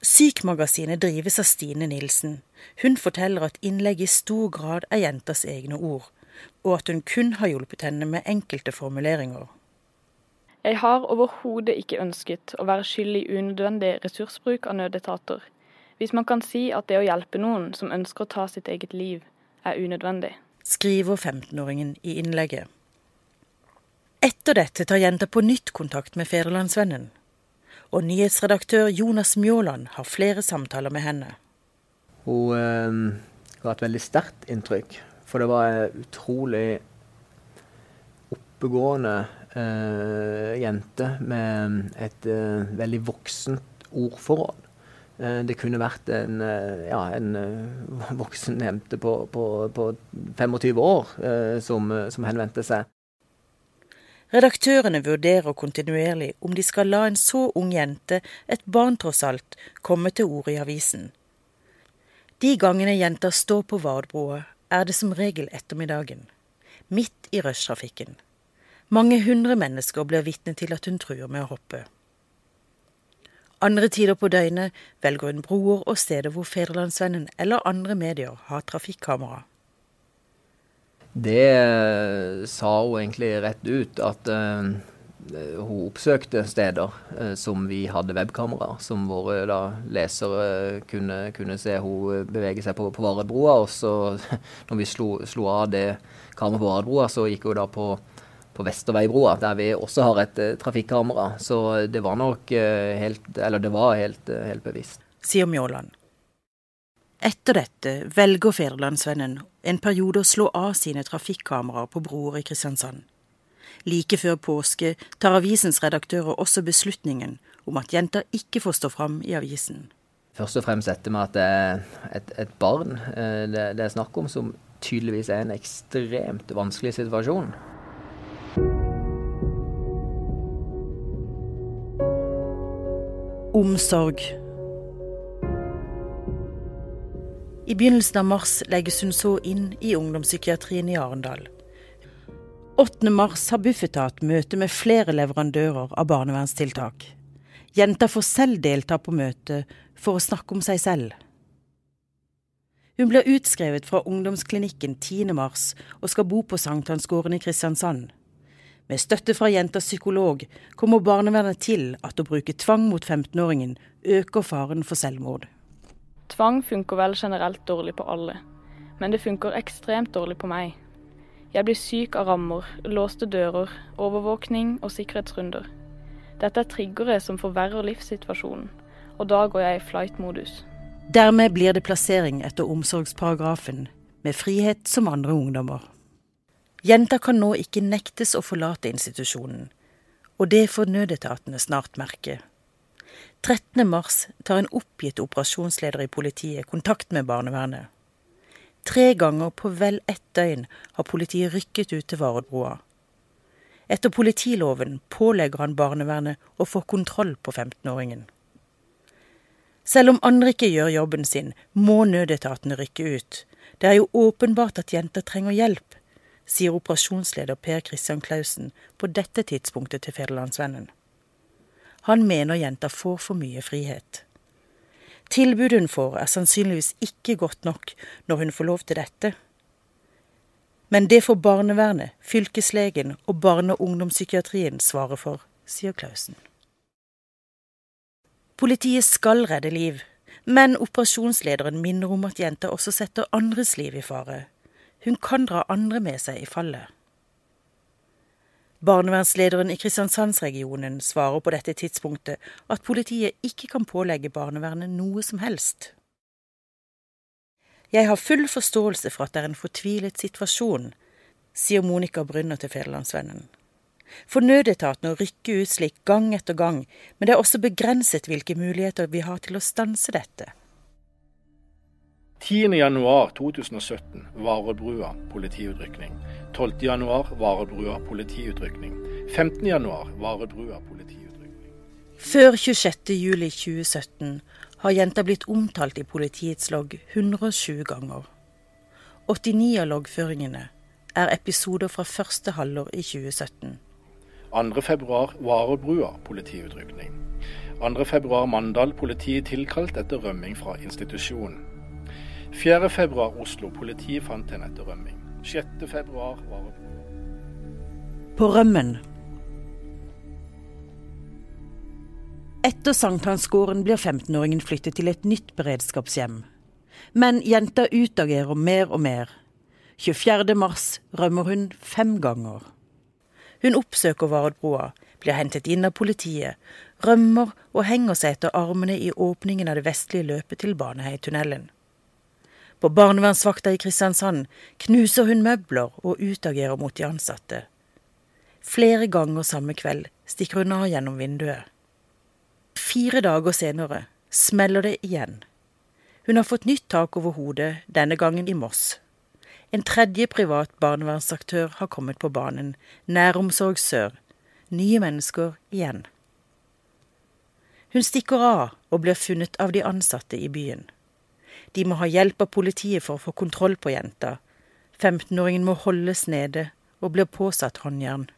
Sykmagasinet drives av Stine Nilsen. Hun forteller at innlegget i stor grad er jentas egne ord, og at hun kun har hjulpet henne med enkelte formuleringer. Jeg har overhodet ikke ønsket å være skyld i unødvendig ressursbruk av nødetater. Hvis man kan si at det å hjelpe noen som ønsker å ta sitt eget liv, er unødvendig. Skriver 15-åringen i innlegget. Etter dette tar jenta på nytt kontakt med Federlandsvennen og nyhetsredaktør Jonas Mjåland har flere samtaler med henne. Hun eh, ga et veldig sterkt inntrykk, for det var en utrolig oppegående eh, jente med et eh, veldig voksent ordforråd. Eh, det kunne vært en, eh, ja, en eh, <laughs> voksen jente på, på, på 25 år som, som henvendte seg. Redaktørene vurderer kontinuerlig om de skal la en så ung jente, et barn tross alt, komme til orde i avisen. De gangene jenta står på Vardbroa, er det som regel ettermiddagen, midt i rushtrafikken. Mange hundre mennesker blir vitne til at hun truer med å hoppe. Andre tider på døgnet velger hun broer og steder hvor Federlandsvennen eller andre medier har trafikkamera. Det eh, sa hun egentlig rett ut, at uh, hun oppsøkte steder uh, som vi hadde webkamera, som våre da, lesere kunne, kunne, se hun bevege seg på, på Varedbroa. Og så, <laughs> når vi slo, slo av det kameraet på Varedbroa, så gikk hun da på, på Vesterveibroa, der vi også har et trafikkamera. Så det var nok helt Eller det var helt, helt bevisst. Sier Mjåland. Etter dette velger Federlandsvennen en periode å slå av sine trafikkameraer på broer i Kristiansand. Like før påske tar avisens redaktører også beslutningen om at jenta ikke får stå fram i avisen. Først og fremst dette med at det er et, et barn eh, det, det, er snakk om, som tydeligvis er en ekstremt vanskelig situasjon. Omsorg. I begynnelsen av mars legges hun så inn i ungdomspsykiatrien i Arendal. 8. mars har Bufetat møte med flere leverandører av barnevernstiltak. Jenta får selv delta på møtet for å snakke om seg selv. Hun blir utskrevet fra ungdomsklinikken 10. mars og skal bo på Sankthansgården i Kristiansand. Med støtte fra jentas psykolog kommer barnevernet til at å bruke tvang mot 15-åringen øker faren for selvmord. Tvang funker vel generelt dårlig på alle, men det funker ekstremt dårlig på meg. Jeg blir syk av rammer, låste dører, overvåkning og sikkerhetsrunder. Dette er triggere som forverrer livssituasjonen, og da går jeg i flight-modus. Dermed blir det plassering etter omsorgsparagrafen, med frihet som andre ungdommer. Jenta kan nå ikke nektes å forlate institusjonen, og det får nødetatene snart merke. 13. mars tar en oppgitt operasjonsleder i politiet kontakt med barnevernet. Tre ganger på vel ett døgn har politiet rykket ut til Varoddbrua. Etter politiloven pålegger han barnevernet å få kontroll på 15-åringen. Selv om andre ikke gjør jobben sin, må nødetatene rykke ut. Det er jo åpenbart at jenter trenger hjelp, sier operasjonsleder Per Christian Clausen på dette tidspunktet til Federlandsvennen. Han mener jenta får for mye frihet. Tilbudet hun får er sannsynligvis ikke godt nok når hun får lov til dette. Men det får barnevernet, fylkeslegen og barne- og ungdomspsykiatrien svare for, sier Klausen. Politiet skal redde liv, men operasjonslederen minner om at jenta også setter andres liv i fare. Hun kan dra andre med seg i fallet. Barnevernslederen i Kristiansandsregionen svarer på dette tidspunktet at politiet ikke kan pålegge barnevernet noe som helst. Jeg har full forståelse for at det er en fortvilet situasjon, sier Monica Brynner til Federlandsvennen. For nødetatene å rykke ut slik gang etter gang, men det er også begrenset hvilke muligheter vi har til å stanse dette. 10.1.2017 Varebrua politiutrykning. 12.1 Varebrua politiutrykning. 15.1 Varebrua politiutrykning. Før 26.07.2017 har jenta blitt omtalt i politiets logg 107 ganger. 89 av loggføringene er episoder fra første halvår i 2017. 2.2 Varebrua politiutrykning. 2.2 Mandal politiet tilkalt etter rømming fra institusjonen. 4.2 Oslo. Politiet fant henne etter rømming. 6.2 Varebrua. På rømmen. Etter sankthansgården blir 15-åringen flyttet til et nytt beredskapshjem. Men jenta utagerer mer og mer. 24. mars rømmer hun fem ganger. Hun oppsøker Vardbroa, blir hentet inn av politiet, rømmer og henger seg etter armene i åpningen av det vestlige løpet til Baneheitunnelen. På barnevernsvakta i Kristiansand knuser hun møbler og utagerer mot de ansatte. Flere ganger samme kveld stikker hun av gjennom vinduet. Fire dager senere smeller det igjen. Hun har fått nytt tak over hodet, denne gangen i Moss. En tredje privat barnevernsaktør har kommet på banen, Næromsorg Sør. Nye mennesker igjen. Hun stikker av og blir funnet av de ansatte i byen. De må ha hjelp av politiet for å få kontroll på jenta. 15-åringen må holdes nede og blir påsatt håndjern.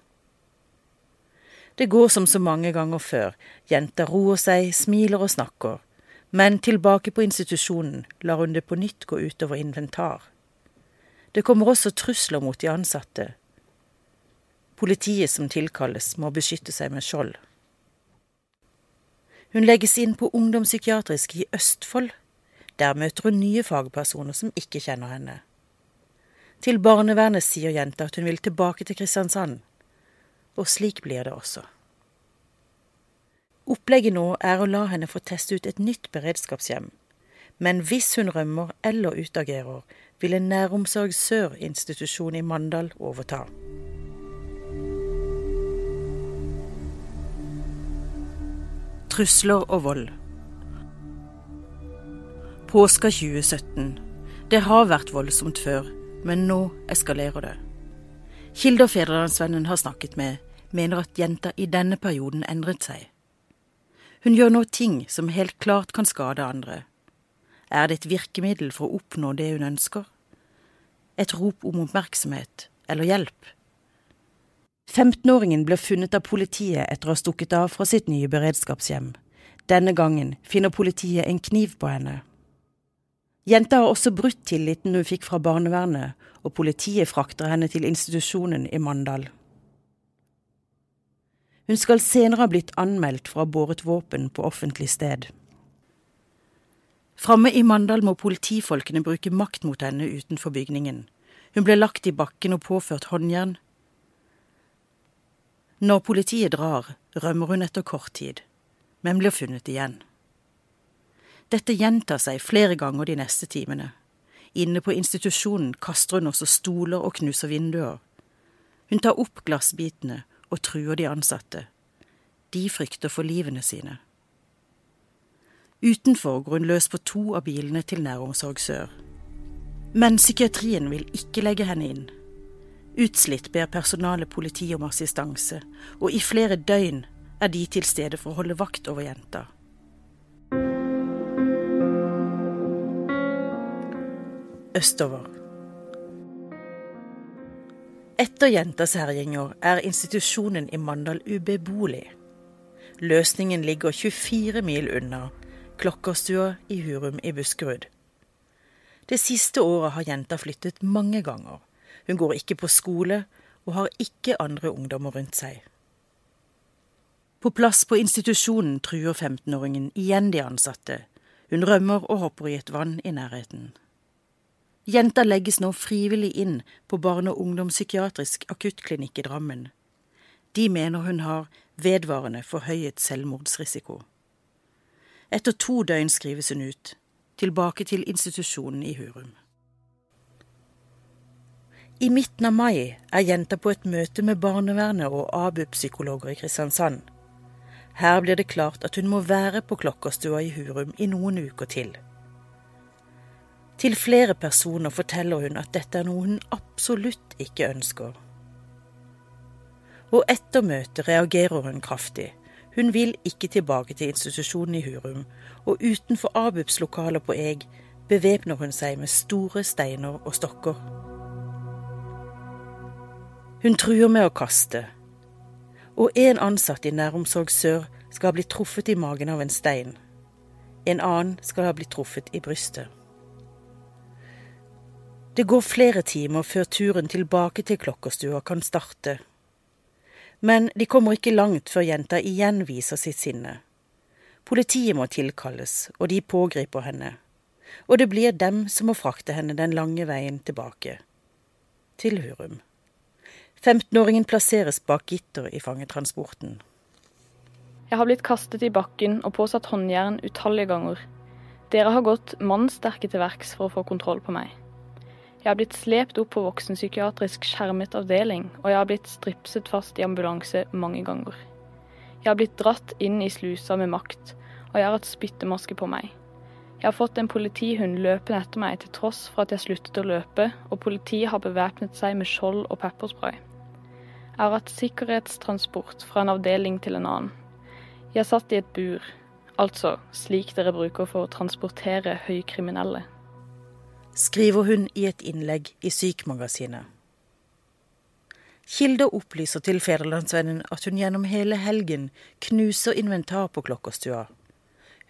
Det går som så mange ganger før. Jenta roer seg, smiler og snakker. Men tilbake på institusjonen lar hun det på nytt gå utover inventar. Det kommer også trusler mot de ansatte. Politiet som tilkalles, må beskytte seg med skjold. Hun legges inn på ungdomspsykiatrisk i Østfold der møter hun nye fagpersoner som ikke kjenner henne. Til barnevernet sier jenta at hun vil tilbake til Kristiansand. Og slik blir det også. Opplegget nå er å la henne få teste ut et nytt beredskapshjem. Men hvis hun rømmer eller utagerer, vil en Næromsorg Sør-institusjon i Mandal overta. Trusler og vold. Påska 2017. Det har vært voldsomt før, men nå eskalerer det. Kilder Fedrelandsvennen har snakket med, mener at jenta i denne perioden endret seg. Hun gjør nå ting som helt klart kan skade andre. Er det et virkemiddel for å oppnå det hun ønsker? Et rop om oppmerksomhet eller hjelp? 15-åringen ble funnet av politiet etter å ha stukket av fra sitt nye beredskapshjem. Denne gangen finner politiet en kniv på henne. Jenta har også brutt tilliten hun fikk fra barnevernet, og politiet frakter henne til institusjonen i Mandal. Hun skal senere ha blitt anmeldt for å ha båret våpen på offentlig sted. Framme i Mandal må politifolkene bruke makt mot henne utenfor bygningen. Hun ble lagt i bakken og påført håndjern. Når politiet drar, rømmer hun etter kort tid, men blir funnet igjen. Dette gjentar seg flere ganger de neste timene. Inne på institusjonen kaster hun også stoler og knuser vinduer. Hun tar opp glassbitene og truer de ansatte. De frykter for livene sine. Utenfor går hun løs på to av bilene til Næromsorg Sør. Men psykiatrien vil ikke legge henne inn. Utslitt ber personalet politiet om assistanse, og i flere døgn er de til stede for å holde vakt over jenta. Østover. Etter jentas herjinger er institusjonen i Mandal ubeboelig. Løsningen ligger 24 mil unna, Klokkerstua i Hurum i Buskerud. Det siste året har jenta flyttet mange ganger. Hun går ikke på skole og har ikke andre ungdommer rundt seg. På plass på institusjonen truer 15-åringen igjen de ansatte. Hun rømmer og hopper i et vann i nærheten. Jenta legges nå frivillig inn på barne- og ungdomspsykiatrisk akuttklinikk i Drammen. De mener hun har vedvarende forhøyet selvmordsrisiko. Etter to døgn skrives hun ut, tilbake til institusjonen i Hurum. I midten av mai er jenta på et møte med barnevernet og ABUP-psykologer i Kristiansand. Her blir det klart at hun må være på Klokkerstua i Hurum i noen uker til. Til flere personer forteller hun at dette er noe hun absolutt ikke ønsker. Og etter møtet reagerer hun kraftig hun vil ikke tilbake til institusjonen i Hurum, og utenfor Abups lokaler på Eg bevæpner hun seg med store steiner og stokker. Hun truer med å kaste, og en ansatt i Næromsorg Sør skal ha blitt truffet i magen av en stein. En annen skal ha blitt truffet i brystet. Det går flere timer før turen tilbake til Klokkerstua kan starte. Men de kommer ikke langt før jenta igjen viser sitt sinne. Politiet må tilkalles, og de pågriper henne. Og det blir dem som må frakte henne den lange veien tilbake. Til Hurum. 15-åringen plasseres bak gitter i fangetransporten. Jeg har blitt kastet i bakken og påsatt håndjern utallige ganger. Dere har gått mannsterke til verks for å få kontroll på meg. Jeg har blitt slept opp på voksenpsykiatrisk skjermet avdeling, og jeg har blitt stripset fast i ambulanse mange ganger. Jeg har blitt dratt inn i slusa med makt, og jeg har hatt spyttemaske på meg. Jeg har fått en politihund løpende etter meg til tross for at jeg sluttet å løpe, og politiet har bevæpnet seg med skjold og pepperspray. Jeg har hatt sikkerhetstransport fra en avdeling til en annen. Jeg satt i et bur, altså slik dere bruker for å transportere høykriminelle skriver hun i et innlegg i Sykmagasinet. Kilder opplyser til Federlandsvennen at hun gjennom hele helgen knuser inventar på Klokkerstua.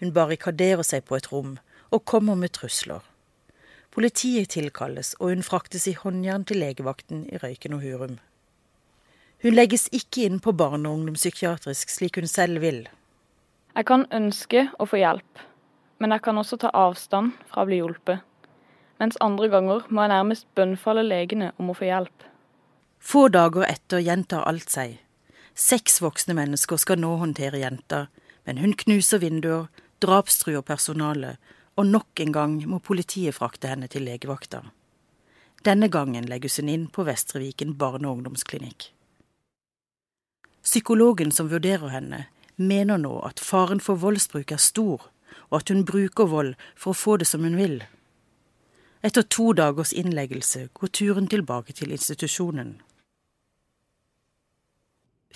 Hun barrikaderer seg på et rom og kommer med trusler. Politiet tilkalles, og hun fraktes i håndjern til legevakten i Røyken og Hurum. Hun legges ikke inn på barne- og ungdomspsykiatrisk slik hun selv vil. Jeg kan ønske å få hjelp, men jeg kan også ta avstand fra å bli hjulpet mens andre ganger må jeg nærmest bønnfalle legene om å få hjelp. Få dager etter gjentar alt seg. Seks voksne mennesker skal nå håndtere jenta, men hun knuser vinduer, drapstruer personalet og nok en gang må politiet frakte henne til legevakta. Denne gangen legges hun inn på Vestre Viken barne- og ungdomsklinikk. Psykologen som vurderer henne, mener nå at faren for voldsbruk er stor, og at hun bruker vold for å få det som hun vil. Etter to dagers innleggelse går turen tilbake til institusjonen.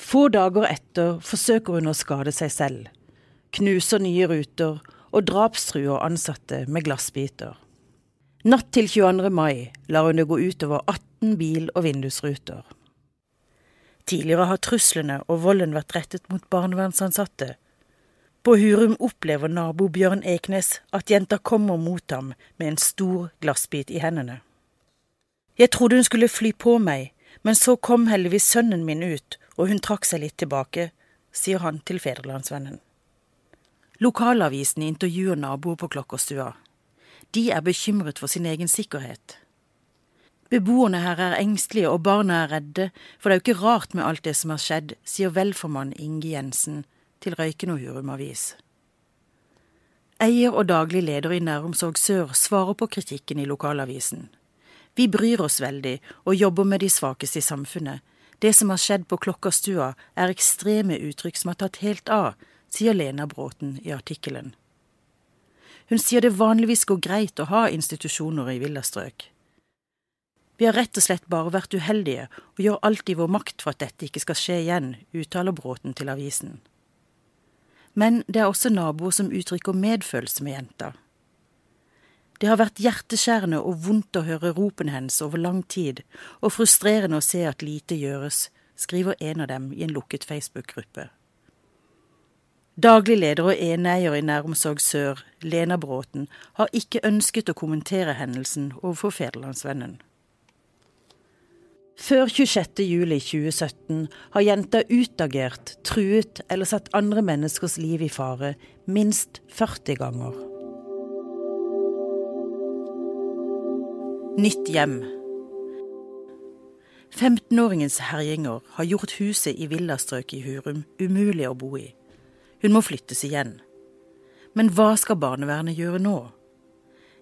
Få dager etter forsøker hun å skade seg selv, knuser nye ruter og drapstruer ansatte med glassbiter. Natt til 22. mai lar hun det gå utover 18 bil- og vindusruter. Tidligere har truslene og volden vært rettet mot barnevernsansatte. På Hurum opplever nabo Bjørn Eknes at jenta kommer mot ham med en stor glassbit i hendene. Jeg trodde hun skulle fly på meg, men så kom heldigvis sønnen min ut og hun trakk seg litt tilbake, sier han til Federlandsvennen. Lokalavisen intervjuer naboer på Klokkerstua. De er bekymret for sin egen sikkerhet. Beboerne her er engstelige og barna er redde, for det er jo ikke rart med alt det som har skjedd, sier velformann Inge Jensen til Røyken og Hurum Avis. Eier og daglig leder i Næromsorg Sør svarer på kritikken i lokalavisen. Vi bryr oss veldig og jobber med de svakeste i samfunnet, det som har skjedd på Klokkerstua, er ekstreme uttrykk som har tatt helt av, sier Lena Bråten i artikkelen. Hun sier det vanligvis går greit å ha institusjoner i villastrøk. Vi har rett og slett bare vært uheldige og gjør alt i vår makt for at dette ikke skal skje igjen, uttaler Bråten til avisen. Men det er også naboer som uttrykker medfølelse med jenta. Det har vært hjerteskjærende og vondt å høre ropene hennes over lang tid, og frustrerende å se at lite gjøres, skriver en av dem i en lukket Facebook-gruppe. Daglig leder og eneeier i Næromsorg Sør, Lena Bråten, har ikke ønsket å kommentere hendelsen overfor Federlandsvennen. Før 26. juli 2017 har jenta utagert, truet eller satt andre menneskers liv i fare minst 40 ganger. Nytt hjem. 15-åringens herjinger har gjort huset i villastrøket i Hurum umulig å bo i. Hun må flyttes igjen. Men hva skal barnevernet gjøre nå?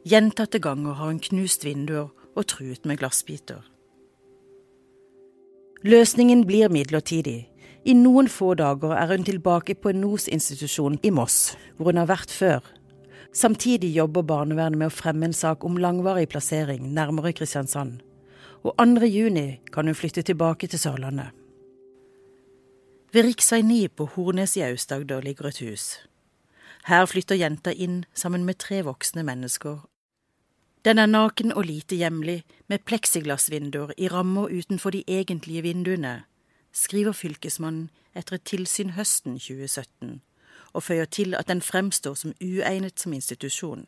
Gjentatte ganger har hun knust vinduer og truet med glassbiter. Løsningen blir midlertidig. I noen få dager er hun tilbake på en NOS-institusjon i Moss, hvor hun har vært før. Samtidig jobber barnevernet med å fremme en sak om langvarig plassering nærmere Kristiansand. Og 2. juni kan hun flytte tilbake til Sørlandet. Ved rv. 9 på Hornes i Aust-Agder ligger et hus. Her flytter jenta inn sammen med tre voksne mennesker. Den er naken og lite hjemlig, med pleksiglassvinduer i rammer utenfor de egentlige vinduene, skriver fylkesmannen etter et tilsyn høsten 2017 og føyer til at den fremstår som uegnet som institusjon.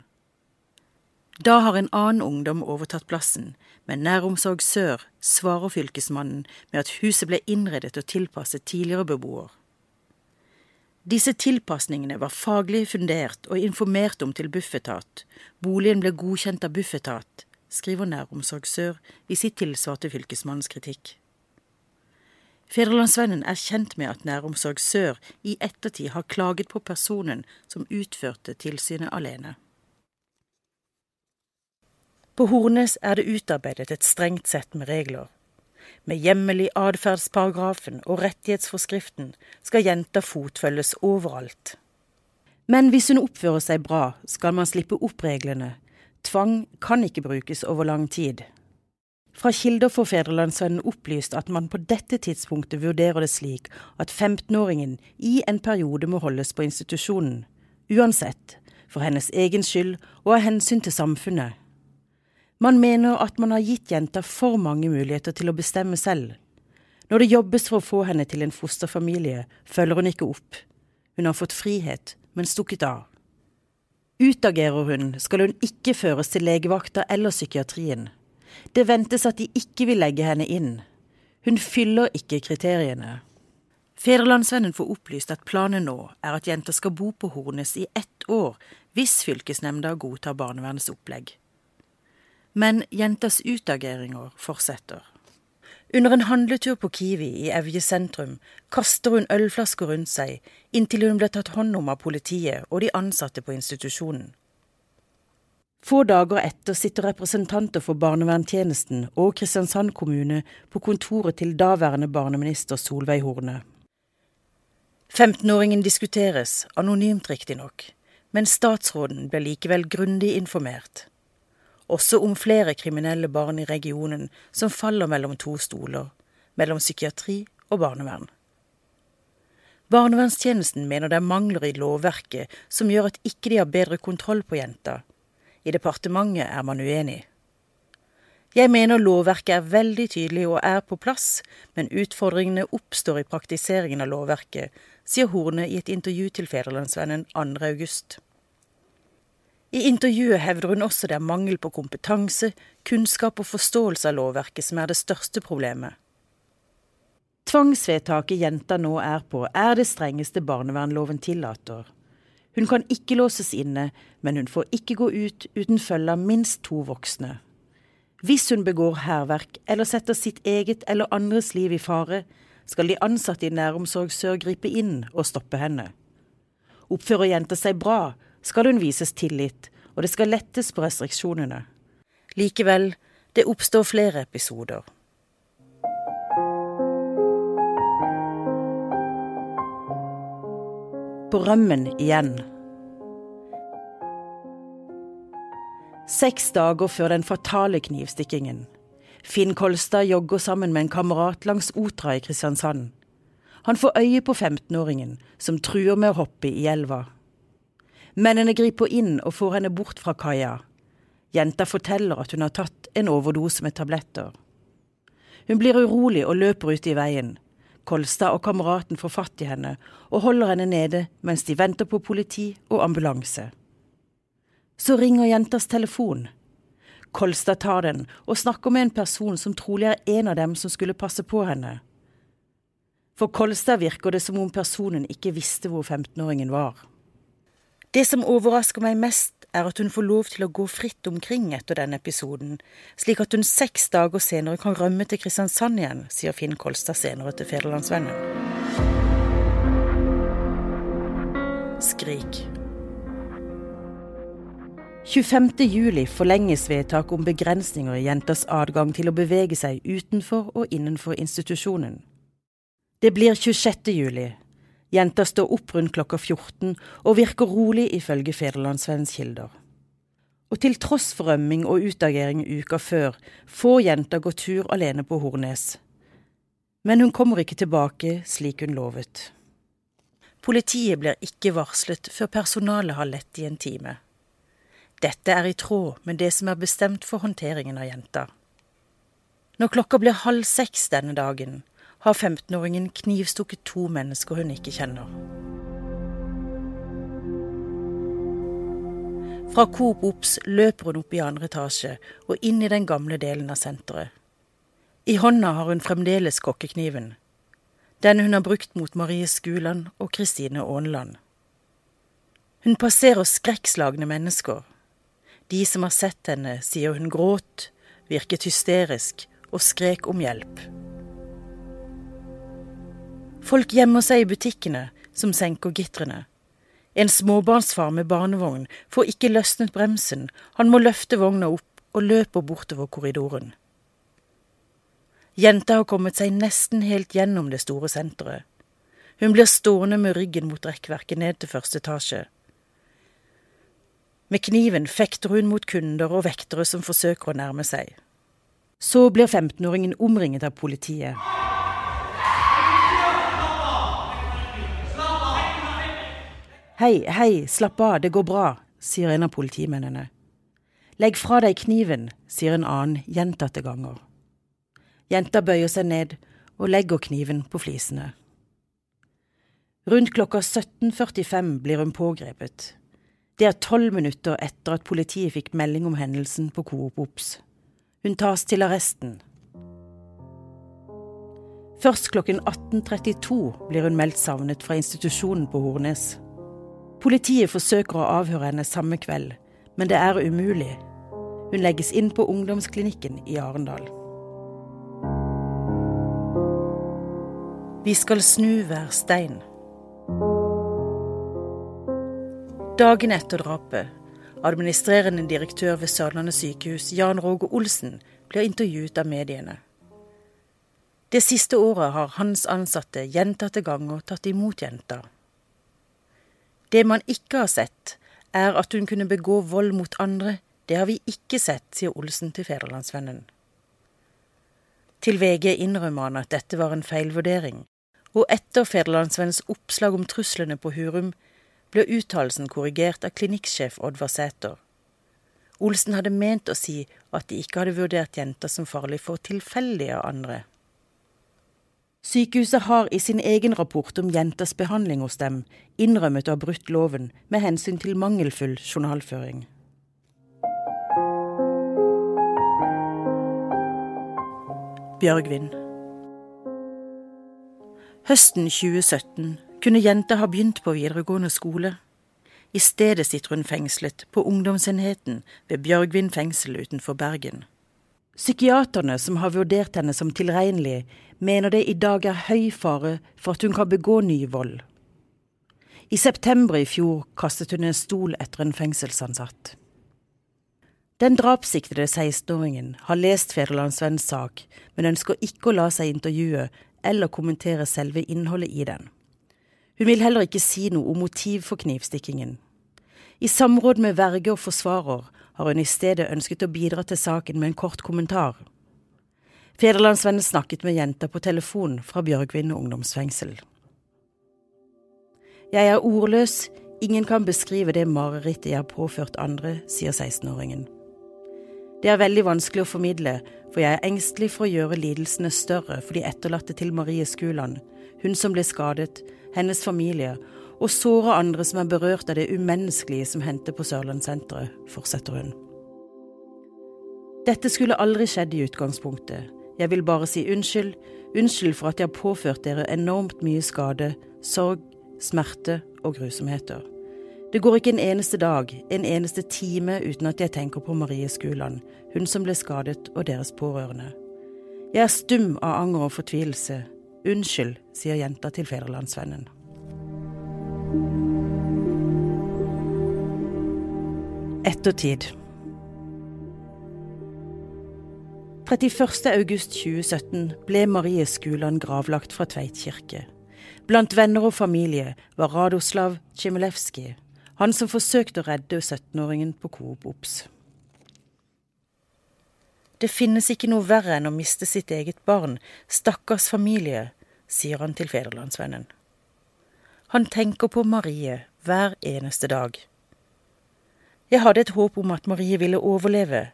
Da har en annen ungdom overtatt plassen, men Næromsorg Sør svarer fylkesmannen med at huset ble innredet og tilpasset tidligere beboer. Disse tilpasningene var faglig fundert og informert om til Bufetat. Boligen ble godkjent av Bufetat, skriver Næromsorg Sør i sitt tilsvar til fylkesmannens kritikk. Federlandsvennen er kjent med at Næromsorg Sør i ettertid har klaget på personen som utførte tilsynet alene. På Hornes er det utarbeidet et strengt sett med regler. Med hjemmel i atferdsparagrafen og rettighetsforskriften skal jenta fotfølges overalt. Men hvis hun oppfører seg bra, skal man slippe opp reglene. Tvang kan ikke brukes over lang tid. Fra kilder får Federlandsvennen opplyst at man på dette tidspunktet vurderer det slik at 15-åringen i en periode må holdes på institusjonen, uansett, for hennes egen skyld og av hensyn til samfunnet. Man mener at man har gitt jenta for mange muligheter til å bestemme selv. Når det jobbes for å få henne til en fosterfamilie, følger hun ikke opp. Hun har fått frihet, men stukket av. Utagerer hun, skal hun ikke føres til legevakta eller psykiatrien. Det ventes at de ikke vil legge henne inn. Hun fyller ikke kriteriene. Federlandsvennen får opplyst at planen nå er at jenta skal bo på Hornes i ett år hvis fylkesnemnda godtar barnevernets opplegg. Men jentas utageringer fortsetter. Under en handletur på Kiwi i Evje sentrum kaster hun ølflasker rundt seg inntil hun ble tatt hånd om av politiet og de ansatte på institusjonen. Få dager etter sitter representanter for barnevernstjenesten og Kristiansand kommune på kontoret til daværende barneminister Solveig Horne. 15-åringen diskuteres, anonymt riktignok, men statsråden blir likevel grundig informert. Også om flere kriminelle barn i regionen som faller mellom to stoler, mellom psykiatri og barnevern. Barnevernstjenesten mener det er mangler i lovverket som gjør at ikke de har bedre kontroll på jenta, i departementet er man uenig. Jeg mener lovverket er veldig tydelig og er på plass, men utfordringene oppstår i praktiseringen av lovverket, sier Horne i et intervju til Federlandsvennen 2. august. I intervjuet hevder hun også det er mangel på kompetanse, kunnskap og forståelse av lovverket som er det største problemet. Tvangsvedtaket jenta nå er på, er det strengeste barnevernloven tillater. Hun kan ikke låses inne, men hun får ikke gå ut uten følge av minst to voksne. Hvis hun begår hærverk eller setter sitt eget eller andres liv i fare, skal de ansatte i næromsorg sør gripe inn og stoppe henne. Oppfører jenta seg bra, skal hun vises tillit, og det skal lettes på restriksjonene. Likevel, det oppstår flere episoder. På rømmen igjen. Seks dager før den fatale knivstikkingen. Finn Kolstad jogger sammen med en kamerat langs Otra i Kristiansand. Han får øye på 15-åringen, som truer med å hoppe i elva. Mennene griper inn og får henne bort fra kaia. Jenta forteller at hun har tatt en overdose med tabletter. Hun blir urolig og løper ut i veien. Kolstad og kameraten får fatt i henne og holder henne nede mens de venter på politi og ambulanse. Så ringer jentas telefon. Kolstad tar den og snakker med en person som trolig er en av dem som skulle passe på henne. For Kolstad virker det som om personen ikke visste hvor 15-åringen var. Det som overrasker meg mest, er at hun får lov til å gå fritt omkring etter denne episoden, slik at hun seks dager senere kan rømme til Kristiansand igjen, sier Finn Kolstad senere til Federlandsvennen. Skrik. 25. juli forlenges vedtak om begrensninger i jenters adgang til å bevege seg utenfor og innenfor institusjonen. Det blir 26. Jenta står opp rundt klokka 14 og virker rolig, ifølge Federlandsvennens kilder. Og til tross for rømming og utagering uka før, får jenta gå tur alene på Hornes. Men hun kommer ikke tilbake slik hun lovet. Politiet blir ikke varslet før personalet har lett i en time. Dette er i tråd med det som er bestemt for håndteringen av jenta. Når klokka blir halv seks denne dagen, har 15-åringen knivstukket to mennesker hun ikke kjenner. Fra Coop Ops løper hun opp i andre etasje og inn i den gamle delen av senteret. I hånda har hun fremdeles kokkekniven. Den hun har brukt mot Marie Skuland og Kristine Aaneland. Hun passerer skrekkslagne mennesker. De som har sett henne, sier hun gråt, virket hysterisk og skrek om hjelp. Folk gjemmer seg i butikkene, som senker gitrene. En småbarnsfar med barnevogn får ikke løsnet bremsen, han må løfte vogna opp og løper bortover korridoren. Jenta har kommet seg nesten helt gjennom det store senteret. Hun blir stående med ryggen mot rekkverket ned til første etasje. Med kniven fekter hun mot kunder og vektere som forsøker å nærme seg. Så blir 15-åringen omringet av politiet. Hei, hei, slapp av, det går bra, sier en av politimennene. Legg fra deg kniven, sier en annen gjentatte ganger. Jenta bøyer seg ned og legger kniven på flisene. Rundt klokka 17.45 blir hun pågrepet. Det er tolv minutter etter at politiet fikk melding om hendelsen på Coop Ops. Hun tas til arresten. Først klokken 18.32 blir hun meldt savnet fra institusjonen på Hornes. Politiet forsøker å avhøre henne samme kveld, men det er umulig. Hun legges inn på ungdomsklinikken i Arendal. Vi skal snu hver stein. Dagen etter drapet administrerende direktør ved Sørlandet sykehus, Jan Roge Olsen, blir intervjuet av mediene. Det siste året har hans ansatte gjentatte ganger tatt imot jenta. Det man ikke har sett, er at hun kunne begå vold mot andre. Det har vi ikke sett, sier Olsen til Federlandsvennen. Til VG innrømmer han at dette var en feilvurdering, og etter Federlandsvennens oppslag om truslene på Hurum ble uttalelsen korrigert av klinikksjef Oddvar Sæter. Olsen hadde ment å si at de ikke hadde vurdert jenter som farlig for tilfeldige andre. Sykehuset har i sin egen rapport om jentas behandling hos dem innrømmet å ha brutt loven med hensyn til mangelfull journalføring. Bjørgvin Høsten 2017 kunne jenta ha begynt på videregående skole. I stedet sitter hun fengslet på ungdomsenheten ved Bjørgvin fengsel utenfor Bergen. Psykiaterne som har vurdert henne som tilregnelig, mener det i dag er høy fare for at hun kan begå ny vold. I september i fjor kastet hun en stol etter en fengselsansatt. Den drapssiktede 16-åringen har lest Federlandsvennens sak, men ønsker ikke å la seg intervjue eller kommentere selve innholdet i den. Hun vil heller ikke si noe om motiv for knivstikkingen. I samråd med verge og forsvarer har hun i stedet ønsket å bidra til saken med en kort kommentar. Federlandsvennen snakket med jenta på telefon fra Bjørgvin ungdomsfengsel. Jeg er ordløs, ingen kan beskrive det marerittet jeg har påført andre, sier 16-åringen. Det er veldig vanskelig å formidle, for jeg er engstelig for å gjøre lidelsene større for de etterlatte til Marie Skuland, hun som ble skadet, hennes familie og såre andre som er berørt av det umenneskelige som hendte på Sørlandssenteret, fortsetter hun. Dette skulle aldri skjedd i utgangspunktet. Jeg vil bare si unnskyld, unnskyld for at jeg har påført dere enormt mye skade, sorg, smerte og grusomheter. Det går ikke en eneste dag, en eneste time uten at jeg tenker på Marie Skuland, hun som ble skadet, og deres pårørende. Jeg er stum av anger og fortvilelse, Unnskyld, sier jenta til Federlandsvennen. Ettertid 31. august 2017 ble Marie Skuland gravlagt fra Tveit kirke. Blant venner og familie var Radoslav Tsjimelevskij, han som forsøkte å redde 17-åringen på Coop Ops. Det finnes ikke noe verre enn å miste sitt eget barn, stakkars familie, sier han til Federlandsvennen. Han tenker på Marie hver eneste dag. Jeg hadde et håp om at Marie ville overleve.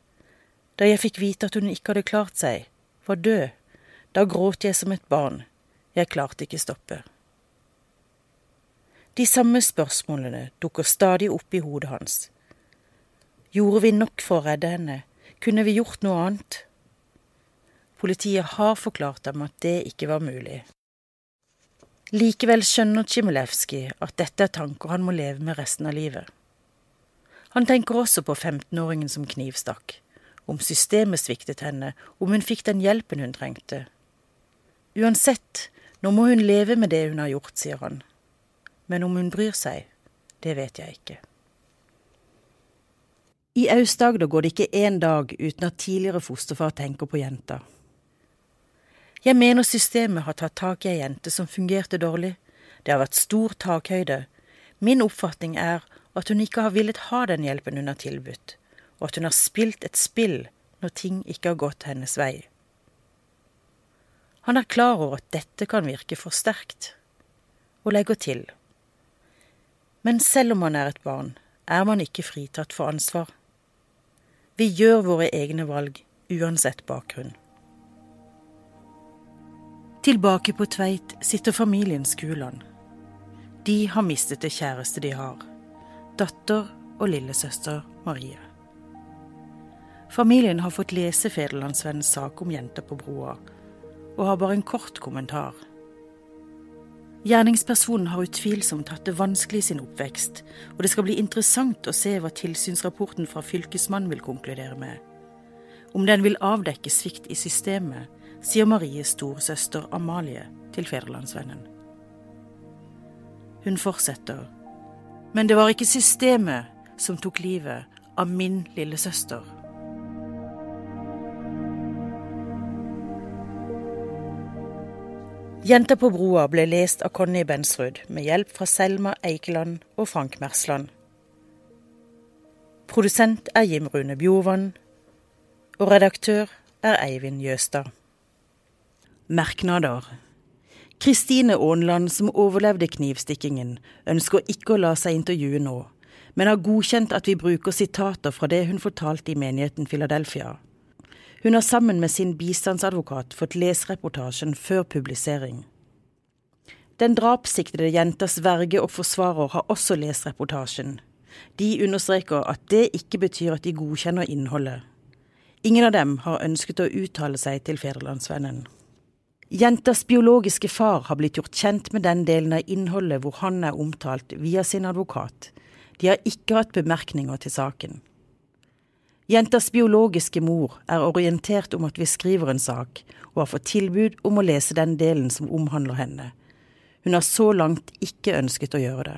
Da jeg fikk vite at hun ikke hadde klart seg, var død, da gråt jeg som et barn. Jeg klarte ikke stoppe. De samme spørsmålene dukker stadig opp i hodet hans. Gjorde vi nok for å redde henne? Kunne vi gjort noe annet? Politiet har forklart dem at det ikke var mulig. Likevel skjønner Tsjimilevskij at dette er tanker han må leve med resten av livet. Han tenker også på 15-åringen som knivstakk, om systemet sviktet henne, om hun fikk den hjelpen hun trengte. Uansett, nå må hun leve med det hun har gjort, sier han. Men om hun bryr seg, det vet jeg ikke. I Aust-Agder går det ikke én dag uten at tidligere fosterfar tenker på jenta. Jeg mener systemet har tatt tak i ei jente som fungerte dårlig. Det har vært stor takhøyde. Min oppfatning er at hun ikke har villet ha den hjelpen hun har tilbudt, og at hun har spilt et spill når ting ikke har gått hennes vei. Han er klar over at dette kan virke for sterkt, og legger til. Men selv om man er et barn, er man ikke fritatt for ansvar. Vi gjør våre egne valg, uansett bakgrunn. Tilbake på Tveit sitter familien Skuland. De har mistet det kjæreste de har. Datter og lillesøster Marie. Familien har fått lese Federlandsvennens sak om jenta på broa, og har bare en kort kommentar. Gjerningspersonen har utvilsomt hatt det vanskelig i sin oppvekst, og det skal bli interessant å se hva tilsynsrapporten fra Fylkesmannen vil konkludere med. Om den vil avdekke svikt i systemet, sier Maries storesøster Amalie til Federlandsvennen. Hun fortsetter. Men det var ikke systemet som tok livet av min lillesøster. Jenta på broa ble lest av Conny Bensrud med hjelp fra Selma Eikeland og Frank Mersland. Produsent er Jim Rune Bjorvann, og redaktør er Eivind Jøstad. Merknader Kristine Aanland, som overlevde knivstikkingen, ønsker ikke å la seg intervjue nå, men har godkjent at vi bruker sitater fra det hun fortalte i menigheten Philadelphia. Hun har sammen med sin bistandsadvokat fått lese reportasjen før publisering. Den drapssiktede jentas verge og forsvarer har også lest reportasjen. De understreker at det ikke betyr at de godkjenner innholdet. Ingen av dem har ønsket å uttale seg til Federlandsvennen. Jentas biologiske far har blitt gjort kjent med den delen av innholdet hvor han er omtalt via sin advokat. De har ikke hatt bemerkninger til saken. Jentas biologiske mor er orientert om at vi skriver en sak, og har fått tilbud om å lese den delen som omhandler henne. Hun har så langt ikke ønsket å gjøre det.